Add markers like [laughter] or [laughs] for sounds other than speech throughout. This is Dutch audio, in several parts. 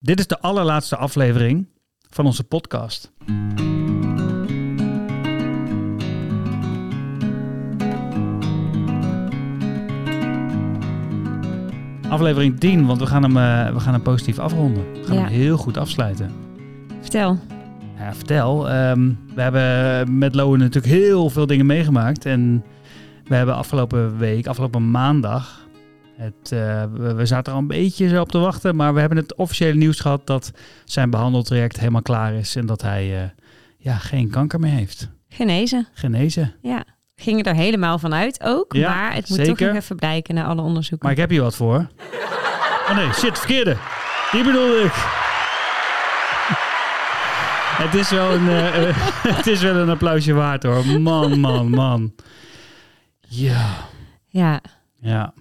Dit is de allerlaatste aflevering van onze podcast. Aflevering 10, want we gaan hem, eh, we gaan hem positief afronden. We gaan Ja. hem heel goed afsluiten. Vertel. Ja, vertel. Ehm, we hebben met Lowen natuurlijk heel veel dingen meegemaakt. En we hebben afgelopen week, afgelopen maandag... Het, eh, we, zaten er al een beetje zo op te wachten. Maar we hebben het officiële nieuws gehad dat zijn behandeltraject helemaal klaar is. En dat hij eh, ja, geen kanker meer heeft. Genezen. Genezen. Ja. Gingen er helemaal van uit ook. Ja, maar het moet toch nog even blijken na alle onderzoeken. Maar ik heb hier wat voor. Oh nee, shit, verkeerde. Die bedoelde ik. Het is wel een, eh, [laughs] het is wel een applausje waard hoor. Man, man, man. Ja, Ja. ja.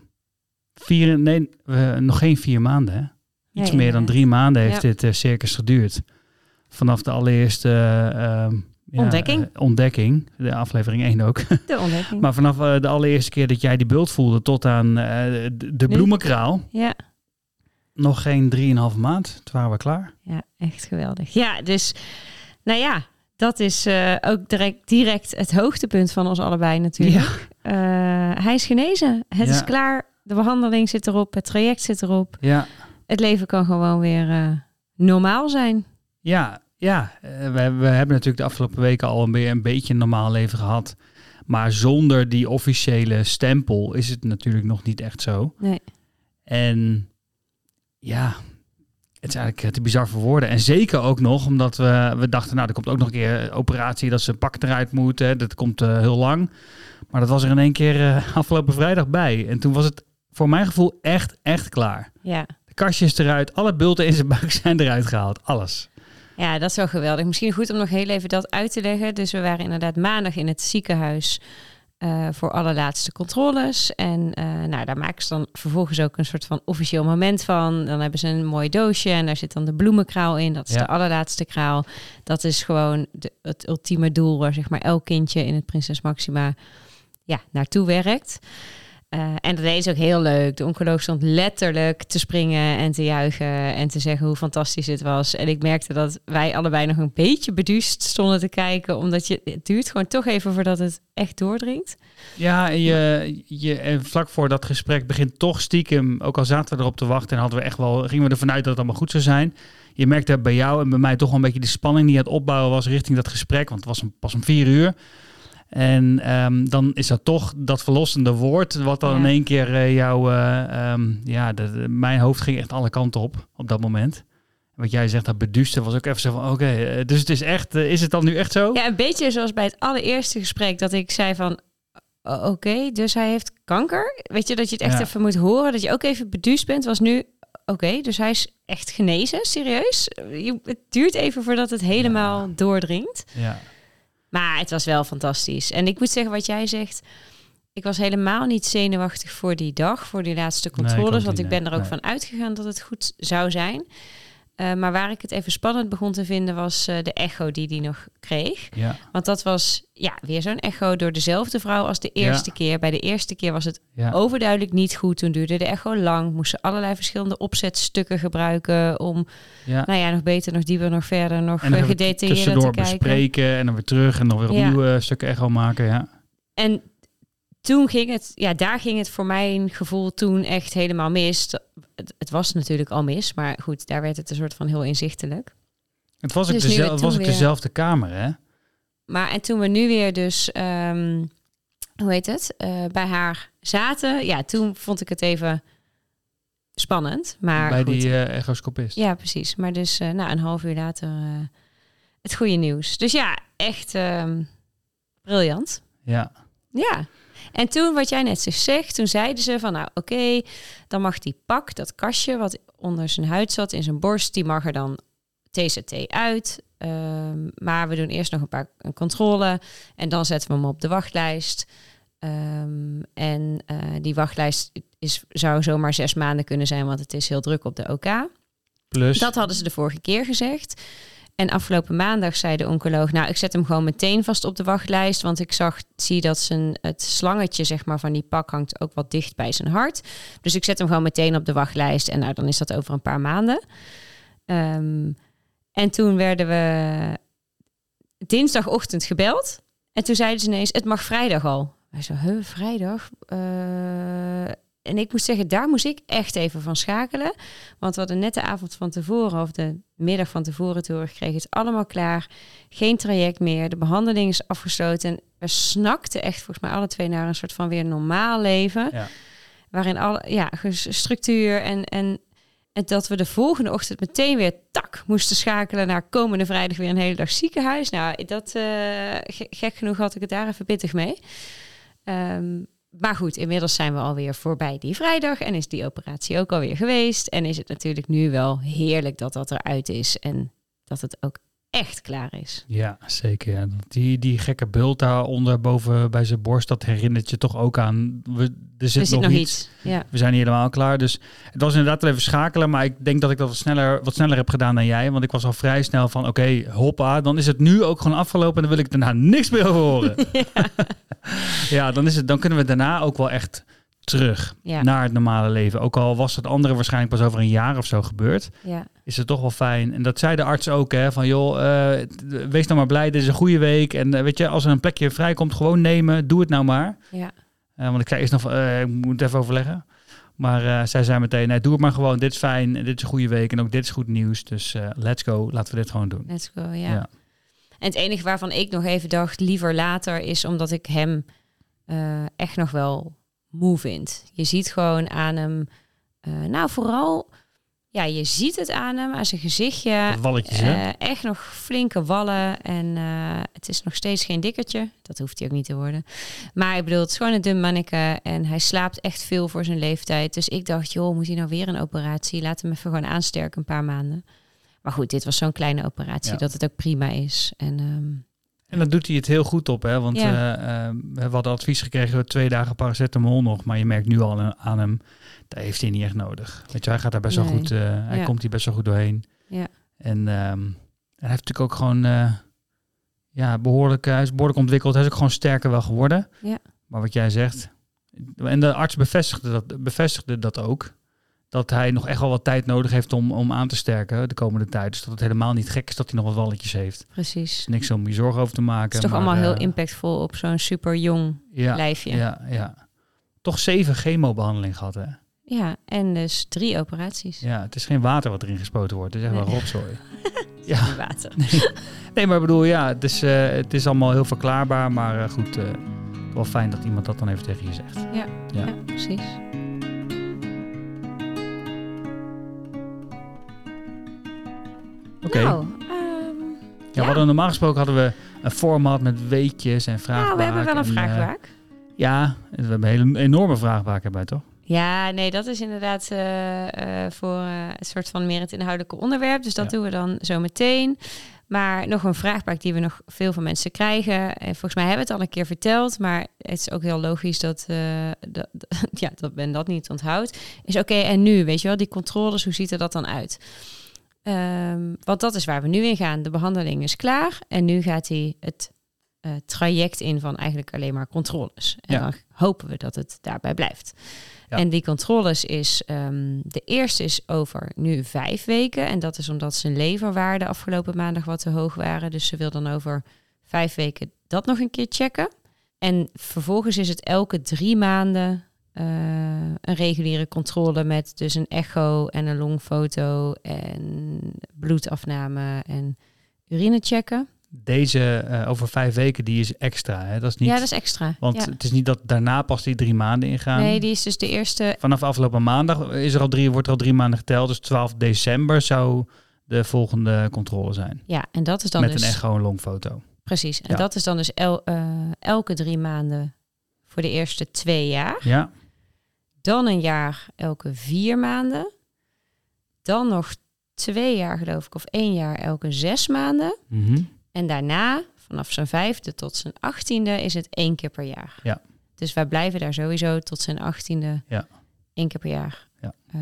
Vier, nee, nog geen vier maanden hè. Iets meer dan drie maanden heeft dit eh, circus geduurd. Vanaf de allereerste eh, ehm, ja, Ontdekking. eh, ontdekking. De aflevering 1 ook. [laughs] De ontdekking. maar vanaf de allereerste keer dat jij die bult voelde tot aan de, de bloemenkraal. ja. Nog geen 3,5 maand. Toen waren we klaar. ja, echt geweldig. Ja, dus nou ja, dat is ook direct, direct het hoogtepunt van ons allebei natuurlijk. Hij is genezen. Het Ja. is klaar. De behandeling zit erop. Het traject zit erop. Ja, Het leven kan gewoon weer eh, normaal zijn. ja, ja. Eh, we, we hebben natuurlijk de afgelopen weken al een, be- een beetje een normaal leven gehad. Maar zonder die officiële stempel is het natuurlijk nog niet echt zo. Nee. En ja, het is eigenlijk eh, te bizar voor woorden. En zeker ook nog omdat we, we dachten, nou, er komt ook nog een keer een operatie dat ze een pak eruit moeten. Dat komt heel lang. Maar dat was er in één keer [laughs] afgelopen vrijdag bij. En toen was het voor mijn gevoel echt, echt klaar. Ja. De kastjes eruit, alle bulten in zijn buik [laughs] zijn eruit gehaald. Alles. Ja, dat is wel geweldig. Misschien goed om nog heel even dat uit te leggen. Dus we waren inderdaad maandag in het ziekenhuis eh, voor allerlaatste controles. En eh, nou, daar maken ze dan vervolgens ook een soort van officieel moment van. Dan hebben ze een mooi doosje en daar zit dan de bloemenkraal in. Dat is Ja. de allerlaatste kraal. Dat is gewoon de, het ultieme doel waar zeg maar elk kindje in het Prinses Maxima ja, naartoe werkt. Eh, en dat is ook heel leuk. De oncoloog stond letterlijk te springen en te juichen en te zeggen hoe fantastisch het was. En ik merkte dat wij allebei nog een beetje beduust stonden te kijken, omdat je, het duurt gewoon toch even voordat het echt doordringt. Ja, en je, je, en vlak voor dat gesprek begint toch stiekem, ook al zaten we erop te wachten en hadden we echt wel, gingen we ervan uit dat het allemaal goed zou zijn. Je merkte bij jou en bij mij toch wel een beetje de spanning die aan het opbouwen was richting dat gesprek, want het was pas om vier uur. En ehm, dan is dat toch dat verlossende woord, wat dan Ja. in één keer eh, jouw, eh, ehm, ja, de, de- mijn hoofd ging echt alle kanten op op dat moment. Wat jij zegt, dat beduuste was ook even zo van, oké, eh, dus het is echt, is het dan nu echt zo? Ja, een beetje zoals bij het allereerste gesprek dat ik zei van, oké, dus hij heeft kanker. Weet je, dat je het echt Ja. even moet horen, dat je ook even beduust bent, was nu, oké, dus hij is echt genezen, serieus. Je, het duurt even voordat het helemaal doordringt. Ja. Maar het was wel fantastisch. En ik moet zeggen wat jij zegt. Ik was helemaal niet zenuwachtig voor die dag, voor die laatste controles. want ik ben er ook Nee. van uitgegaan dat het goed zou zijn. Eh, maar waar ik het even spannend begon te vinden, was eh, de echo die die nog kreeg. Ja. Want dat was ja, weer zo'n echo door dezelfde vrouw als de eerste Ja. keer. Bij de eerste keer was het Ja. overduidelijk niet goed. Toen duurde de echo lang. Moesten allerlei verschillende opzetstukken gebruiken om, nou ja, nog beter, nog dieper, nog verder, nog En dan eh, gedetailleerder te kijken. bespreken en dan weer terug en dan weer opnieuw eh, stukken echo maken. Ja. En toen ging het, ja, daar ging het voor mijn gevoel toen echt helemaal mis. Het, het was natuurlijk al mis, maar goed, daar werd het een soort van heel inzichtelijk. Het was ook, Dus nu dezel- weer het was toen ook weer- dezelfde kamer, hè? Maar en toen we nu weer dus, ehm, hoe heet het, eh, bij haar zaten, ja, toen vond ik het even spannend. Maar Bij goed. die eh, echoscopist. Ja, precies. Maar dus eh nou, een half uur later het goede nieuws. Dus ja, echt ehm, briljant. Ja. Ja. En toen, wat jij net zegt, toen zeiden ze van, nou oké, dan mag die pak, dat kastje wat onder zijn huid zat, in zijn borst, die mag er dan TCT uit. Ehm, maar we doen eerst nog een paar een controle en dan zetten we hem op de wachtlijst. Ehm, en eh, die wachtlijst is, zou zomaar zes maanden kunnen zijn, want het is heel druk op de OK. Plus, Dat hadden ze de vorige keer gezegd. En afgelopen maandag zei de oncoloog, nou, ik zet hem gewoon meteen vast op de wachtlijst, want ik zag, zie dat zijn, het slangetje zeg maar, van die pak hangt ook wat dicht bij zijn hart. Dus ik zet hem gewoon meteen op de wachtlijst en nou, dan is dat over een paar maanden. Ehm, en toen werden we dinsdagochtend gebeld. En toen zeiden ze ineens, het mag vrijdag al. Wij zo, huh, vrijdag? Uh, en ik moet zeggen, daar moest ik echt even van schakelen. Want we hadden net de avond van tevoren of de middag van tevoren te gekregen. Het is allemaal klaar. Geen traject meer. De behandeling is afgesloten. En we snakten echt volgens mij alle twee naar een soort van weer normaal leven. Ja. Waarin alle ja, structuur en, en, en dat we de volgende ochtend meteen weer tak moesten schakelen naar komende vrijdag weer een hele dag ziekenhuis. Nou, dat uh, gek genoeg had ik het daar even pittig mee. Um, maar goed, inmiddels zijn we alweer voorbij die vrijdag en is die operatie ook alweer geweest. En is het natuurlijk nu wel heerlijk dat dat eruit is en dat het ook echt klaar is. Ja, zeker. Ja. Die, die gekke bult daaronder boven bij zijn borst, dat herinnert je toch ook aan. We, er zit, nog, iets. Ja. We zijn niet helemaal klaar. Dus het was inderdaad wel even schakelen. Maar ik denk dat ik dat wat sneller, wat sneller heb gedaan dan jij. Want ik was al vrij snel van oké, hoppa. Dan is het nu ook gewoon afgelopen. En dan wil ik daarna niks meer over horen. [laughs] ja, [laughs] ja dan, is het, dan kunnen we daarna ook wel echt terug naar het normale leven. Ook al was het andere waarschijnlijk pas over een jaar of zo gebeurd. Ja. Is het toch wel fijn. En dat zei de arts ook, hè, van joh, uh, wees nou maar blij, dit is een goede week. En uh, weet je, als er een plekje vrijkomt, gewoon nemen, doe het nou maar. Ja. Uh, want ik zei eerst nog, ik moet het even overleggen. Maar zij zei meteen, nee, doe het maar gewoon, dit is fijn, dit is een goede week en ook dit is goed nieuws. Dus let's go, laten we dit gewoon doen. Let's go, ja. ja. En het enige waarvan ik nog even dacht, liever later, is omdat ik hem echt nog wel moe vindt. Je ziet gewoon aan hem, nou vooral, ja, je ziet het aan hem, aan zijn gezichtje. Walletjes, uh, echt nog flinke wallen en uh, het is nog steeds geen dikkertje. Dat hoeft hij ook niet te worden. Maar ik bedoel, het is gewoon een dun manneke en hij slaapt echt veel voor zijn leeftijd. Dus ik dacht, joh, moet hij nou weer een operatie? Laat hem even gewoon aansterken een paar maanden. Maar goed, dit was zo'n kleine operatie dat het ook prima is. En um, en dan doet hij het heel goed op, hè? Want ja. uh, we hadden advies gekregen, twee dagen paracetamol nog. Maar je merkt nu al aan hem, dat heeft hij niet echt nodig. Weet je, hij gaat daar best wel goed, uh, hij komt hier best wel goed doorheen. Ja. En, um, en hij heeft natuurlijk ook gewoon, uh, ja, behoorlijk, hij is behoorlijk ontwikkeld. Hij is ook gewoon sterker wel geworden. Ja. Maar wat jij zegt, en de arts bevestigde dat, bevestigde dat ook dat hij nog echt wel wat tijd nodig heeft om, om aan te sterken de komende tijd. Dus dat het helemaal niet gek is dat hij nog wat walletjes heeft. Precies. niks om je zorgen over te maken. Het is toch allemaal heel eh, impactvol op zo'n super jong ja, lijfje. Ja, ja. Toch zeven chemobehandeling gehad, hè? Ja, en dus drie operaties. Ja, het is geen water wat erin gespoten wordt. Het is echt wel rotzooi. [laughs] ja, water. Nee. maar ik bedoel, ja, het is, uh, het is allemaal heel verklaarbaar. Maar uh, goed, uh, wel fijn dat iemand dat dan even tegen je zegt. Ja, ja. ja precies. Oké. Nou, ehm, ja, we hadden normaal gesproken hadden we een format met weetjes en vragen. Nou, we hebben wel een eh, vraagbaak. ja, we hebben een hele enorme vraagbaak erbij, toch? Ja, nee, dat is inderdaad uh, uh, voor een soort van meer het inhoudelijke onderwerp. Dus dat doen we dan zo meteen. Maar nog een vraagbaak die we nog veel van mensen krijgen. En volgens mij hebben we het al een keer verteld, maar het is ook heel logisch dat, dat [laughs] ja, dat men dat niet onthoudt. Is oké, en nu, weet je wel, die controles, hoe ziet er dat dan uit? Um, want dat is waar we nu in gaan. De behandeling is klaar en nu gaat hij het uh, traject in van eigenlijk alleen maar controles. En dan hopen we dat het daarbij blijft. En die controles is, um, de eerste is over nu vijf weken. En dat is omdat zijn leverwaarden afgelopen maandag wat te hoog waren. Dus ze wil dan over vijf weken dat nog een keer checken. En vervolgens is het elke drie maanden uh, een reguliere controle met dus een echo en een longfoto en bloedafname en urine checken. Deze uh, over vijf weken, die is extra. Hè? Dat is niet, ja, dat is extra. Want het is niet dat daarna pas die drie maanden ingaan. Nee, die is dus de eerste. Vanaf afgelopen maandag is er al drie, wordt er al drie maanden geteld. Dus 12 december zou de volgende controle zijn. Ja, en dat is dan met dus... een echo en longfoto. Precies. En dat is dan dus el, uh, elke drie maanden voor de eerste twee jaar. Ja. Dan een jaar elke vier maanden. Dan nog twee jaar geloof ik, of één jaar elke zes maanden. Mhm. En daarna, vanaf zijn vijfde tot zijn achttiende, is het één keer per jaar. Ja. Dus wij blijven daar sowieso tot zijn achttiende ja. één keer per jaar ja. Uh,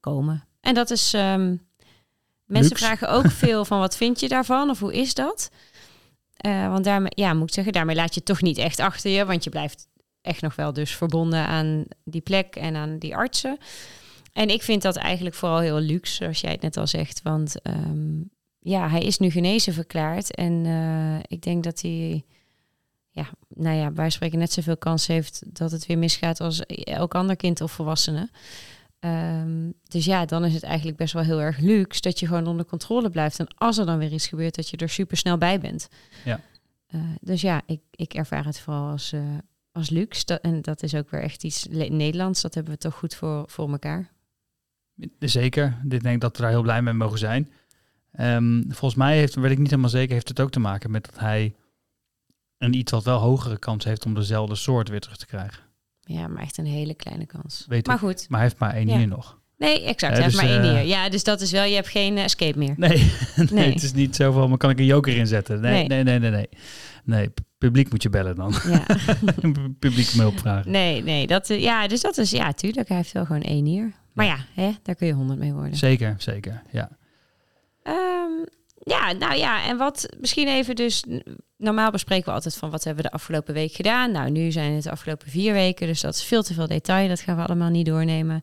komen. En dat is... Um, mensen vragen ook [laughs] veel van wat vind je daarvan of hoe is dat? Uh, want daarmee, ja, moet ik zeggen, daarmee laat je toch niet echt achter je, want je blijft echt nog wel dus verbonden aan die plek en aan die artsen. en ik vind dat eigenlijk vooral heel luxe, zoals jij het net al zegt. Want ehm, ja, hij is nu genezen verklaard. En eh, ik denk dat hij, ja, nou ja, wij spreken net zoveel kans heeft dat het weer misgaat als elk ander kind of volwassene. Ehm, dus ja, dan is het eigenlijk best wel heel erg luxe dat je gewoon onder controle blijft. En als er dan weer iets gebeurt, dat je er super snel bij bent. Ja. Eh, dus ja, ik, ik ervaar het vooral als, uh, als luxe. Dat, en dat is ook weer echt iets Nederlands. Dat hebben we toch goed voor, voor elkaar. Zeker. Dit denk ik dat we daar heel blij mee mogen zijn. Um, volgens mij heeft, weet ik niet helemaal zeker, heeft het ook te maken met dat hij een iets wat wel hogere kans heeft om dezelfde soort weer terug te krijgen. Ja, maar echt een hele kleine kans. Weet maar ik. goed. Maar hij heeft maar één Ja. hier nog. Nee, exact. Ja, hij heeft dus, maar één eh, hier. Ja, dus dat is wel, je hebt geen eh, escape meer. Nee, [laughs] nee, Nee. het is niet zo van, maar kan ik een joker inzetten? Nee, Nee. nee, nee, nee. Nee, nee pu- publiek moet je bellen dan. Ja. [laughs] publiek me hulp vragen. Nee, nee. Dat, eh, ja, dus dat is, ja, tuurlijk. Hij heeft wel gewoon één hier. Maar ja, hè, daar kun je honderd mee worden. Zeker, zeker, ja. Ehm, ja, nou ja, en wat misschien even dus... Normaal bespreken we altijd van wat hebben we de afgelopen week gedaan. Nou, nu zijn het de afgelopen vier weken, dus dat is veel te veel detail. Dat gaan we allemaal niet doornemen.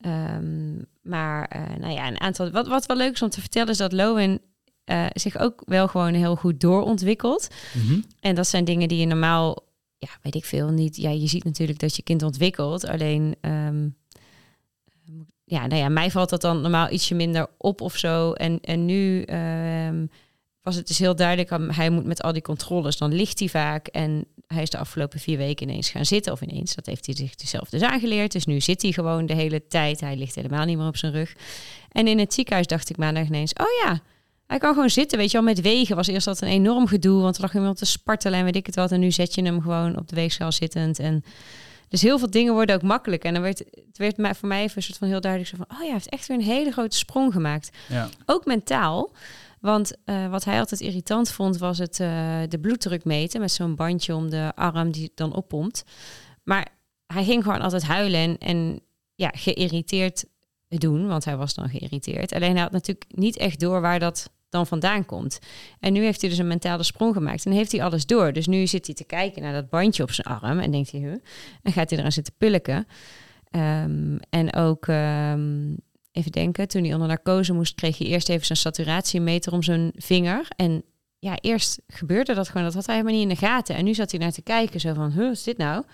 Ehm, maar eh, nou ja, een aantal... Wat, wat wel leuk is om te vertellen is dat Lowen eh, zich ook wel gewoon heel goed doorontwikkelt. Mhm. En dat zijn dingen die je normaal, ja, weet ik veel, niet. Ja, je ziet natuurlijk dat je kind ontwikkelt. Alleen, ehm, ja, nou ja, mij valt dat dan normaal ietsje minder op of zo. En, en nu ehm, was het dus heel duidelijk, um, hij moet met al die controles, dan ligt hij vaak. En hij is de afgelopen vier weken ineens gaan zitten. Of ineens, dat heeft hij zich zelf dus aangeleerd. Dus nu zit hij gewoon de hele tijd. Hij ligt helemaal niet meer op zijn rug. En in het ziekenhuis dacht ik maandag ineens, oh ja, hij kan gewoon zitten, weet je wel, met wegen. Was eerst dat een enorm gedoe, want er lag iemand te spartelen en weet ik het wat. En nu zet je hem gewoon op de weegschaal zittend. En dus heel veel dingen worden ook makkelijk. En dan werd het werd voor mij even een soort van heel duidelijk zo van... oh ja, hij heeft echt weer een hele grote sprong gemaakt. Ja. Ook mentaal. Want eh, wat hij altijd irritant vond, was het eh, de bloeddruk meten... met zo'n bandje om de arm die dan oppompt. Maar hij ging gewoon altijd huilen en, en ja, geïrriteerd doen, want hij was dan geïrriteerd. Alleen hij had natuurlijk niet echt door waar dat dan vandaan komt. En nu heeft hij dus een mentale sprong gemaakt en heeft hij alles door. Dus nu zit hij te kijken naar dat bandje op zijn arm en denkt hij, huh? En gaat hij eraan zitten pilken. Ehm, en ook, ehm, even denken, toen hij onder narcose moest, kreeg hij eerst even zijn saturatiemeter om zijn vinger. En ja, eerst gebeurde dat gewoon, dat had hij helemaal niet in de gaten. En nu zat hij naar te kijken, zo van, huh, wat is dit nou?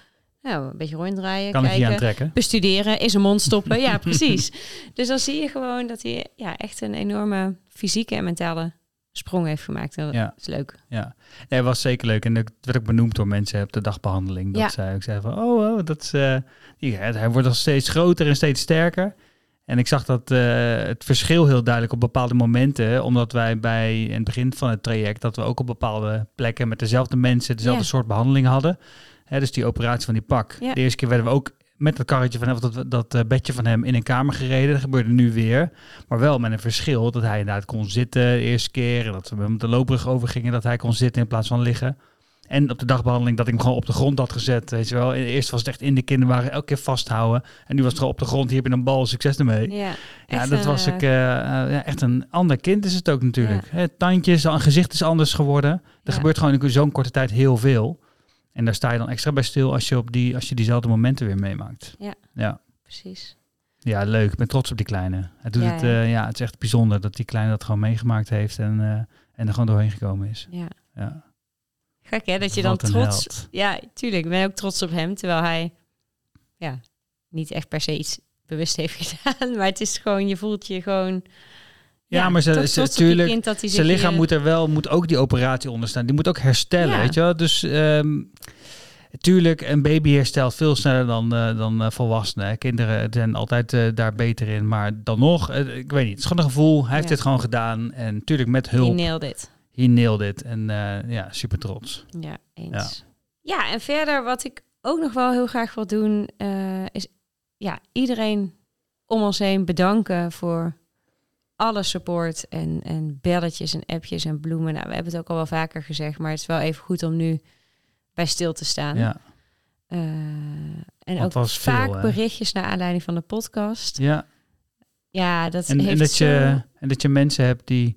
Nou, een beetje ronddraaien, Kan ik kijken bestuderen, in zijn mond stoppen. Ja, [laughs] precies. Dus dan zie je gewoon dat hij ja, echt een enorme fysieke en mentale sprong heeft gemaakt. Dat Ja. is leuk. Ja, nee, het was zeker leuk. En het werd ook benoemd door mensen op de dagbehandeling. Dat Ja. zij ook zeiden van, oh, oh dat is, eh, die- hij wordt al steeds groter en steeds sterker. En ik zag dat eh, het verschil heel duidelijk op bepaalde momenten, omdat wij bij het begin van het traject, dat we ook op bepaalde plekken met dezelfde mensen dezelfde Ja. soort behandeling hadden. Hè, dus die operatie van die pak. Ja. De eerste keer werden we ook met dat karretje van hem, dat, dat eh, bedje van hem in een kamer gereden. Dat gebeurde nu weer. Maar wel met een verschil dat hij inderdaad kon zitten de eerste keer. En dat we met de loopbrug overgingen, dat hij kon zitten in plaats van liggen. En op de dagbehandeling dat ik hem gewoon op de grond had gezet. Weet je wel. Eerst was het echt in de kinderwagen elke keer vasthouden. En nu was het gewoon op de grond. Hier heb je een bal. Succes ermee. Ja, Ja, dat was eh, ik, eh, ja, echt een ander kind is het ook natuurlijk. Hè, tandjes, een gezicht is anders geworden. Er Ja. gebeurt gewoon in zo'n korte tijd heel veel. En daar sta je dan extra bij stil als je, op die, als je diezelfde momenten weer meemaakt. Ja. Ja, Precies. ja leuk. Ik ben trots op die kleine. Het, doet Ja, het, eh, ja, het is echt bijzonder dat die kleine dat gewoon meegemaakt heeft en, eh, en er gewoon doorheen gekomen is. Ja. Ja. Gek hè, dat je dan trots... held. Ja, tuurlijk. Ik ben ook trots op hem, terwijl hij ja, niet echt per se iets bewust heeft [laughs] gedaan. Maar het is gewoon, je voelt je gewoon... Ja, maar ze- ze- tuurlijk, kind dat Zijn lichaam hier- moet er wel, moet ook die operatie onder staan. Die moet ook herstellen, Ja. weet je wel. Dus ehm, tuurlijk, een baby herstelt veel sneller dan, eh, dan eh, volwassenen. Kinderen zijn altijd eh, daar beter in. Maar dan nog, eh, ik weet niet, het is gewoon een gevoel. Hij heeft Ja. dit gewoon gedaan. En natuurlijk met He hulp, nailed it. he nailed it. En eh, ja, super trots. Ja, eens. Ja. en verder wat ik ook nog wel heel graag wil doen, eh, is ja, iedereen om ons heen bedanken voor alle support en, en belletjes en appjes en bloemen. Nou, we hebben het ook al wel vaker gezegd, maar het is wel even goed om nu bij stil te staan. Ja, Eh, en ook veel, vaak berichtjes naar aanleiding van de podcast. ja. Ja, dat En, heeft en, dat zo- je, en dat je mensen hebt die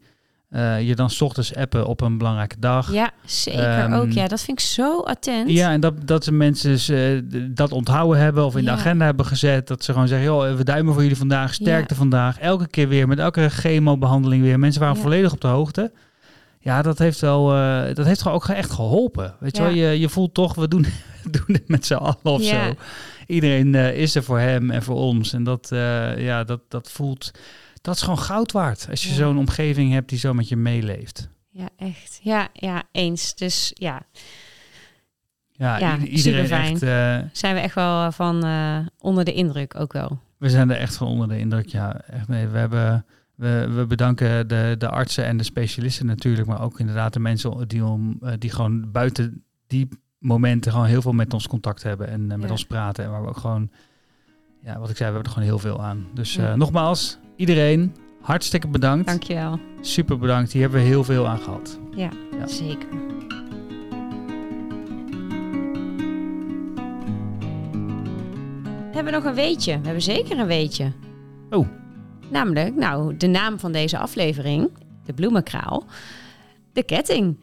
eh, je dan 's ochtends appen op een belangrijke dag. Ja, zeker Ehm, ook. Ja, dat vind ik zo attent. Ja, en dat, dat de mensen dus, eh, dat onthouden hebben of in Ja. de agenda hebben gezet. Dat ze gewoon zeggen, joh, we duimen voor jullie vandaag, sterkte vandaag. Elke keer weer, met elke chemobehandeling weer. Mensen waren Ja. volledig op de hoogte. Ja, dat heeft wel, eh, dat heeft gewoon ook echt geholpen. Weet je wel, je, je voelt toch, we doen, [laughs] doen het met z'n allen of zo. Iedereen is er voor hem en voor ons. En dat, ja, dat, dat voelt, dat is gewoon goud waard. Als je Ja. zo'n omgeving hebt die zo met je meeleeft. Ja, echt. Ja, ja, eens. Dus ja, Ja, Ja, iedereen echt... eh, zijn we echt wel van eh, onder de indruk ook wel. We zijn er echt van onder de indruk. Ja, echt nee. We, hebben, we, we bedanken de, de artsen en de specialisten natuurlijk, maar ook inderdaad de mensen die, om, eh, die gewoon buiten die momenten gewoon heel veel met ons contact hebben en eh, met Ja. ons praten. En waar we ook gewoon, ja, wat ik zei, we hebben er gewoon heel veel aan. Dus Ja. eh, nogmaals, iedereen, hartstikke bedankt. Dankjewel. Super bedankt. Hier hebben we heel veel aan gehad. Ja, Ja. zeker. We hebben nog een weetje. We hebben zeker een weetje. Oh. Namelijk, nou, de naam van deze aflevering, de bloemenkraal, de ketting.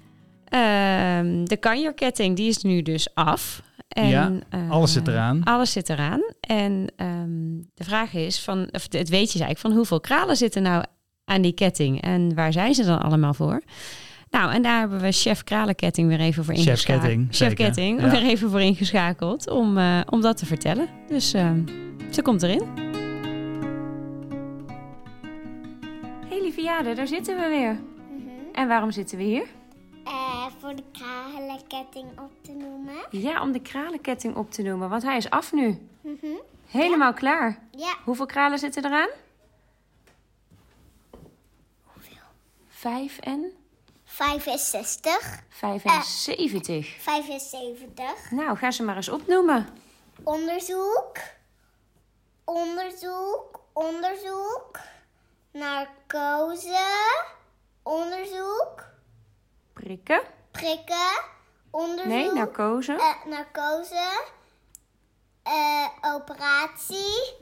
Ehm, de kanjerketting, die is nu dus af. En, Ja, eh, alles zit eraan. Alles zit eraan. En ehm, de vraag is, van, of het weetje is eigenlijk van hoeveel kralen zitten nou aan die ketting? En waar zijn ze dan allemaal voor? Nou, en daar hebben we chef Kralenketting weer even voor Chef ingeschakeld. Ketting, Chef zeker. Ketting Ja. weer even voor ingeschakeld om, eh, om dat te vertellen. Dus ehm, ze komt erin. Hey Liviade, daar zitten we weer. En waarom zitten we hier? Voor de kralenketting op te noemen. Ja, om de kralenketting op te noemen, want hij is af nu. Mhm. Helemaal klaar. Ja, Hoeveel kralen zitten eraan? Vijf en 65, 75. 75. Nou, ga ze maar eens opnoemen. Onderzoek, onderzoek, onderzoek. Narcose, onderzoek. Prikken. Prikken, onderzoek. Nee, narcose. Eh, narcose. Eh, operatie.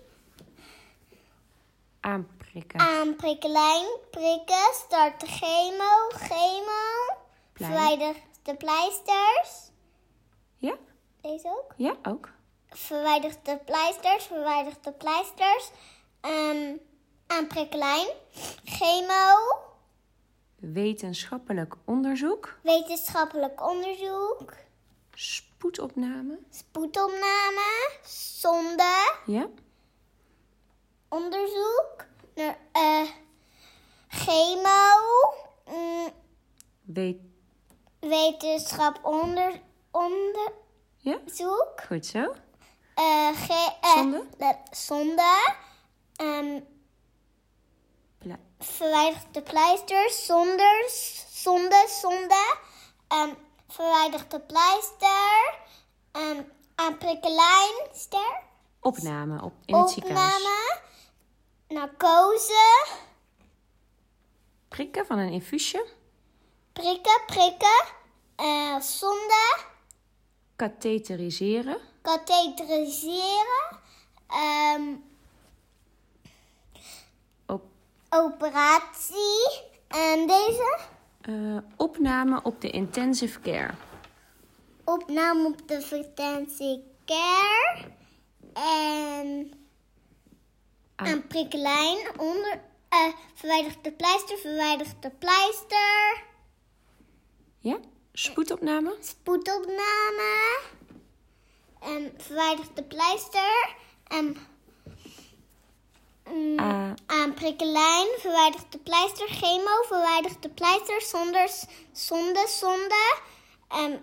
Aanprikken. Aanprikkelijn, prikken, start de chemo, chemo. Verwijder de pleisters. Ja? Deze ook? Ja, ook. Verwijder de pleisters, verwijder de pleisters. Ehm aanprikkelijn, chemo, Wetenschappelijk onderzoek. wetenschappelijk onderzoek, Spoedopname. spoedopname, zonde, Ja. onderzoek, naar, eh, chemo, mm, Weet. wetenschap onder, onderzoek, Ja, goed zo. ge- eh, Zonde? zonde, ehm, Pla- verwijder de pleisters, zonder, zonde, zonde, ehm, verwijder de pleister, ehm, aanprikkelijn, ster, Opname op, in het ziekenhuis. opname, narcose, Prikken van een infuusje. prikken, prikken, eh, zonde, Katheteriseren. katheteriseren, ehm, Op, operatie, en deze, eh, opname op de intensive care. opname op de intensive care, en... Aan- Een prikkelijn onder. eh verwijdert de pleister, verwijdert de pleister. Ja, spoedopname. Spoedopname. En verwijdert de pleister. En. Mm, Ah. aan prikkelijn, verwijdert de pleister. Chemo, verwijdert de pleister. Zonder, zonde, zonde. En.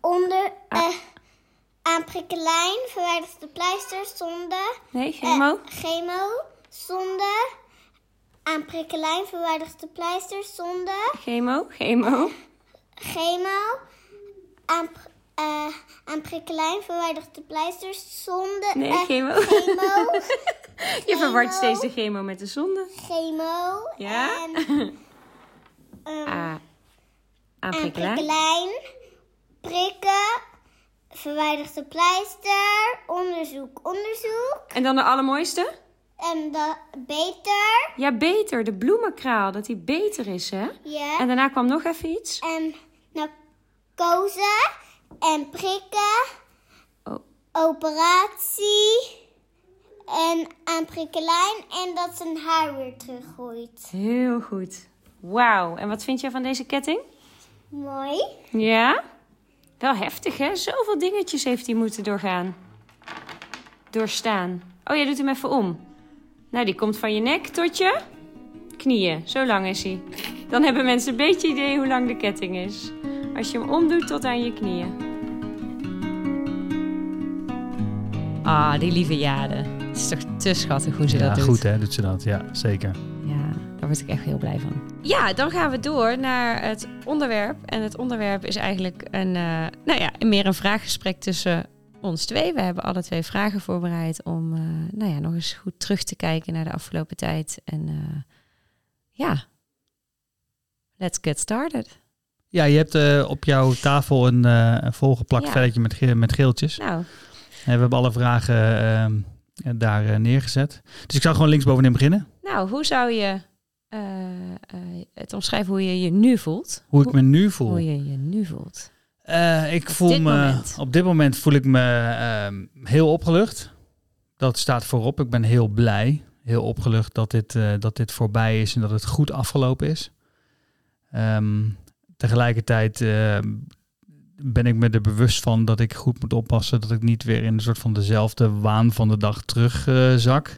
Onder. eh aan prikkelijn, verwijdert de pleister. Zonde. Nee, chemo. Eh, chemo, zonde. Aan prikkelijn verwijdert de pleister, zonde. Chemo, chemo. Chemo. Aan, eh, aan prikkelijn verwijdert de pleister, zonde. Nee, eh, chemo. Chemo, [laughs] Je verwart steeds de chemo met de zonde. chemo. Ja? En, [laughs] ehm, Ah, aan prikkelijn. Prikken. Verwijdert de pleister. Onderzoek, onderzoek. En dan de allermooiste. En dat beter. Ja, beter. De bloemenkraal, dat die beter is, hè? Ja. En daarna kwam nog even iets. En narcose. En prikken. Oh. Operatie. En aan prikkelijn. En dat zijn haar weer teruggroeit. Heel goed. Wauw. En wat vind jij van deze ketting? Mooi. Ja? Wel heftig, hè? Zoveel dingetjes heeft hij moeten doorgaan. Doorstaan. Oh, jij doet hem even om. Nou, die komt van je nek tot je knieën. Zo lang is hij. Dan hebben mensen een beetje idee hoe lang de ketting is. Als je hem omdoet tot aan je knieën. Ah, die lieve Jade. Het is toch te schattig hoe ze Ja, dat doet. goed hè, doet ze dat. Ja, zeker. Ja, daar word ik echt heel blij van. Ja, dan gaan we door naar het onderwerp. En het onderwerp is eigenlijk een, eh, nou ja, meer een vraaggesprek tussen ons twee. We hebben alle twee vragen voorbereid om, eh, nou ja, nog eens goed terug te kijken naar de afgelopen tijd. En eh, ja, let's get started. Ja, je hebt eh, op jouw tafel een, eh, een volgeplakt Ja. velletje met, ge- met geeltjes. Nou, En we hebben alle vragen ehm, daar eh, neergezet. Dus ik zou gewoon linksbovenin beginnen. nou hoe zou je eh, eh, het omschrijven hoe je je nu voelt? Hoe ik me nu voel. Hoe je je nu voelt. Eh, ik voel dit me moment. op dit moment voel ik me ehm, heel opgelucht. Dat staat voorop. Ik ben heel blij, heel opgelucht dat dit, eh, dat dit voorbij is en dat het goed afgelopen is. Ehm, tegelijkertijd eh, ben ik me er bewust van dat ik goed moet oppassen dat ik niet weer in een soort van dezelfde waan van de dag terugzak.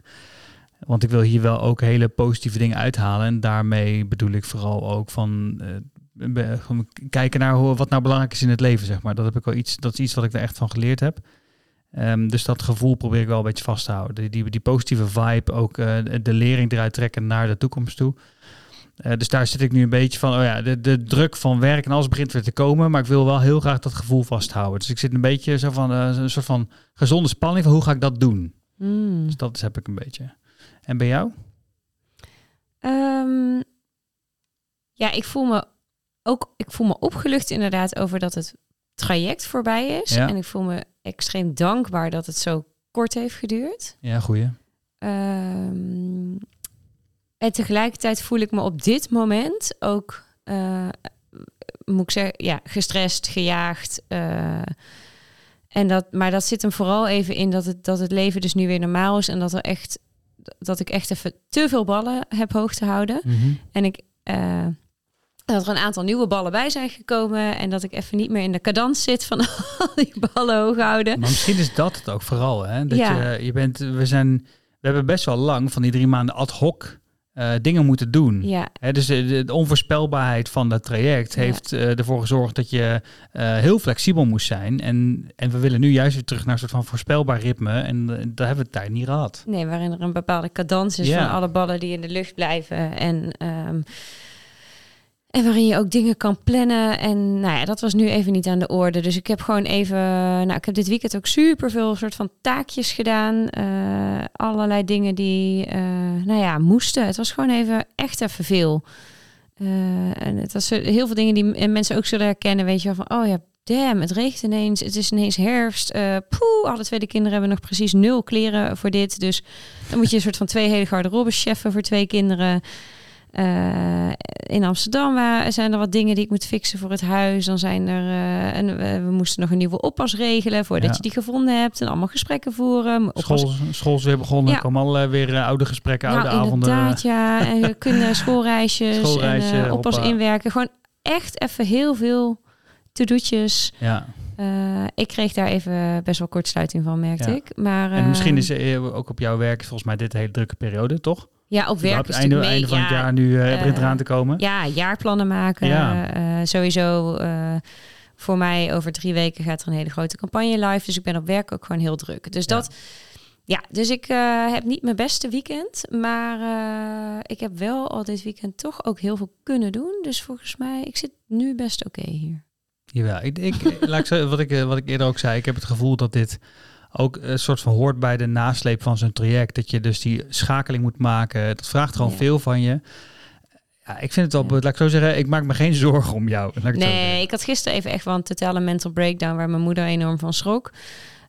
Want ik wil hier wel ook hele positieve dingen uithalen. En daarmee bedoel ik vooral ook van eh, kijken naar hoe, wat nou belangrijk is in het leven, zeg maar. Dat, heb ik wel iets, dat is iets wat ik er echt van geleerd heb. Ehm, dus dat gevoel probeer ik wel een beetje vast te houden. Die, die, die positieve vibe, ook eh, de lering eruit trekken naar de toekomst toe. Eh, dus daar zit ik nu een beetje van, oh ja, de, de druk van werk en alles begint weer te komen, maar ik wil wel heel graag dat gevoel vasthouden. Dus ik zit een beetje zo van, eh, een soort van gezonde spanning van hoe ga ik dat doen? Hmm. Dus dat heb ik een beetje. En bij jou? Ehm, ja, ik voel me ook ik voel me opgelucht inderdaad over dat het traject voorbij is. Ja. En ik voel me extreem dankbaar dat het zo kort heeft geduurd. Ja, goeie. Ehm, en tegelijkertijd voel ik me op dit moment ook, eh, moet ik zeggen, ja, gestrest, gejaagd. eh, en dat, maar dat zit hem vooral even in dat het, dat het leven dus nu weer normaal is en dat er echt dat ik echt even te veel ballen heb hoog te houden. En ik eh, dat er een aantal nieuwe ballen bij zijn gekomen en dat ik even niet meer in de cadans zit van [laughs] al die ballen hoog houden. Maar misschien is dat het ook vooral. Hè? Dat Ja. je, je bent, we, zijn, we hebben best wel lang van die drie maanden ad hoc eh, dingen moeten doen. Ja, dus de, onvoorspelbaarheid van dat traject Ja. heeft eh, ervoor gezorgd dat je eh, heel flexibel moest zijn. En, en we willen nu juist weer terug naar een soort van voorspelbaar ritme. En daar hebben we het tijd niet gehad. Nee, waarin er een bepaalde cadans is Ja. van alle ballen die in de lucht blijven. En, ehm, en waarin je ook dingen kan plannen. En nou ja, dat was nu even niet aan de orde. Dus ik heb gewoon even. Nou, ik heb dit weekend ook super veel soort van taakjes gedaan. Eh, allerlei dingen die, eh, nou ja, moesten. Het was gewoon even echt even veel. Eh, en het was heel veel dingen die mensen ook zullen herkennen. Weet je wel van, oh ja, damn, het regent ineens. Het is ineens herfst. Eh poeh, alle tweede kinderen hebben nog precies nul kleren voor dit. Dus dan moet je een soort van twee hele garderobes cheffen voor twee kinderen. Eh, in Amsterdam wa- zijn er wat dingen die ik moet fixen voor het huis. Dan zijn er, eh, en we, we moesten nog een nieuwe oppas regelen voordat Ja. je die gevonden hebt. En allemaal gesprekken voeren. Oppas School, school is weer begonnen. Ja. Er komen al weer eh, oude gesprekken, oude nou, avonden. inderdaad, ja. [laughs] En kunnen schoolreisjes Schoolreisje, en eh, oppas hoppa. inwerken. Gewoon echt even heel veel to-do'tjes. Ja. Eh, ik kreeg daar even best wel kortsluiting van, merkte Ja. ik. Maar, En misschien eh, is eh, ook op jouw werk volgens mij dit een hele drukke periode, toch? Ja, op werk is einde, natuurlijk einde mee. van het ja, jaar nu begint eh, eraan te komen. Ja, jaarplannen maken. Ja. Eh, sowieso voor mij over drie weken gaat er een hele grote campagne live. Dus ik ben op werk ook gewoon heel druk. Dus Ja. dat... Ja, dus ik heb niet mijn beste weekend. Maar ik heb wel al dit weekend toch ook heel veel kunnen doen. Dus volgens mij, ik zit nu best oké hier. Jawel, ik, ik, [laughs] laat ik zeggen, wat, ik, wat ik eerder ook zei, ik heb het gevoel dat dit ook een soort van hoort bij de nasleep van zo'n traject. Dat je dus die schakeling moet maken. Dat vraagt gewoon Ja. veel van je. Ja, ik vind het wel, Ja. laat ik zo zeggen, ik maak me geen [laughs] zorgen om jou. Ik Nee, ik had gisteren even echt wel een totale mental breakdown... waar mijn moeder enorm van schrok.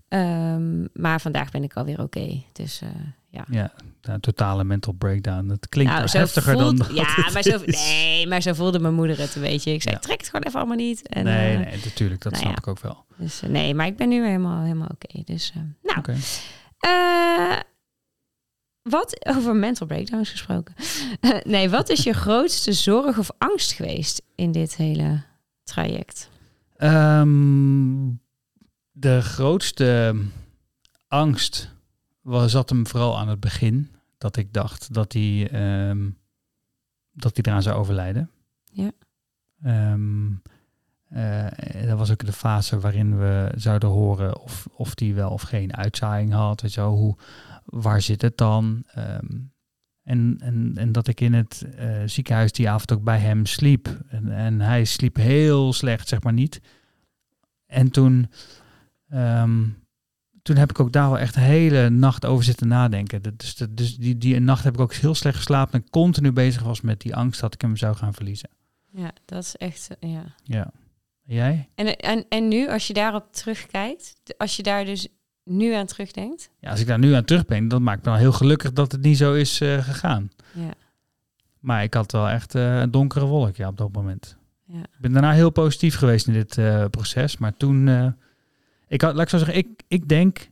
Ehm, maar vandaag ben ik alweer oké. Dus eh, ja. Ja, een totale mental breakdown. Dat klinkt Nou, heftiger voelt- dan Ja, [laughs] maar zo, nee, maar zo voelde mijn moeder het een beetje. Ik zei, Ja. trek het gewoon even allemaal niet. En, nee, eh, nee, natuurlijk. Dat nou snap ja. ik ook wel. Dus, eh, nee, maar ik ben nu helemaal, helemaal oké. Dus, eh, nou, wat over mental breakdowns gesproken. [laughs] nee, wat is je [laughs] grootste zorg of angst geweest in dit hele traject? Ehm, de grootste angst zat hem vooral aan het begin. Dat ik dacht dat hij, ehm, dat hij eraan zou overlijden. Ja. Ehm, eh, dat was ook de fase waarin we zouden horen of, of die wel of geen uitzaaiing had. Weet je wel, hoe, waar zit het dan? Ehm, en, en, en dat ik in het eh, ziekenhuis die avond ook bij hem sliep. En, en hij sliep heel slecht, zeg maar niet. En toen, toen heb ik ook daar wel echt de hele nacht over zitten nadenken. Dus, dus die, die nacht heb ik ook heel slecht geslapen en continu bezig was met die angst dat ik hem zou gaan verliezen. Ja, dat is echt, ja. Ja. Jij? En, en, en nu, als je daarop terugkijkt, als je daar dus nu aan terugdenkt. Ja, als ik daar nu aan terug ben, dan maakt me wel heel gelukkig dat het niet zo is eh, gegaan. Ja, Maar ik had wel echt eh, een donkere wolk ja, op dat moment. ja. Ik ben daarna heel positief geweest in dit eh, proces. Maar toen, ik had, laat ik zo zeggen, ik, ik denk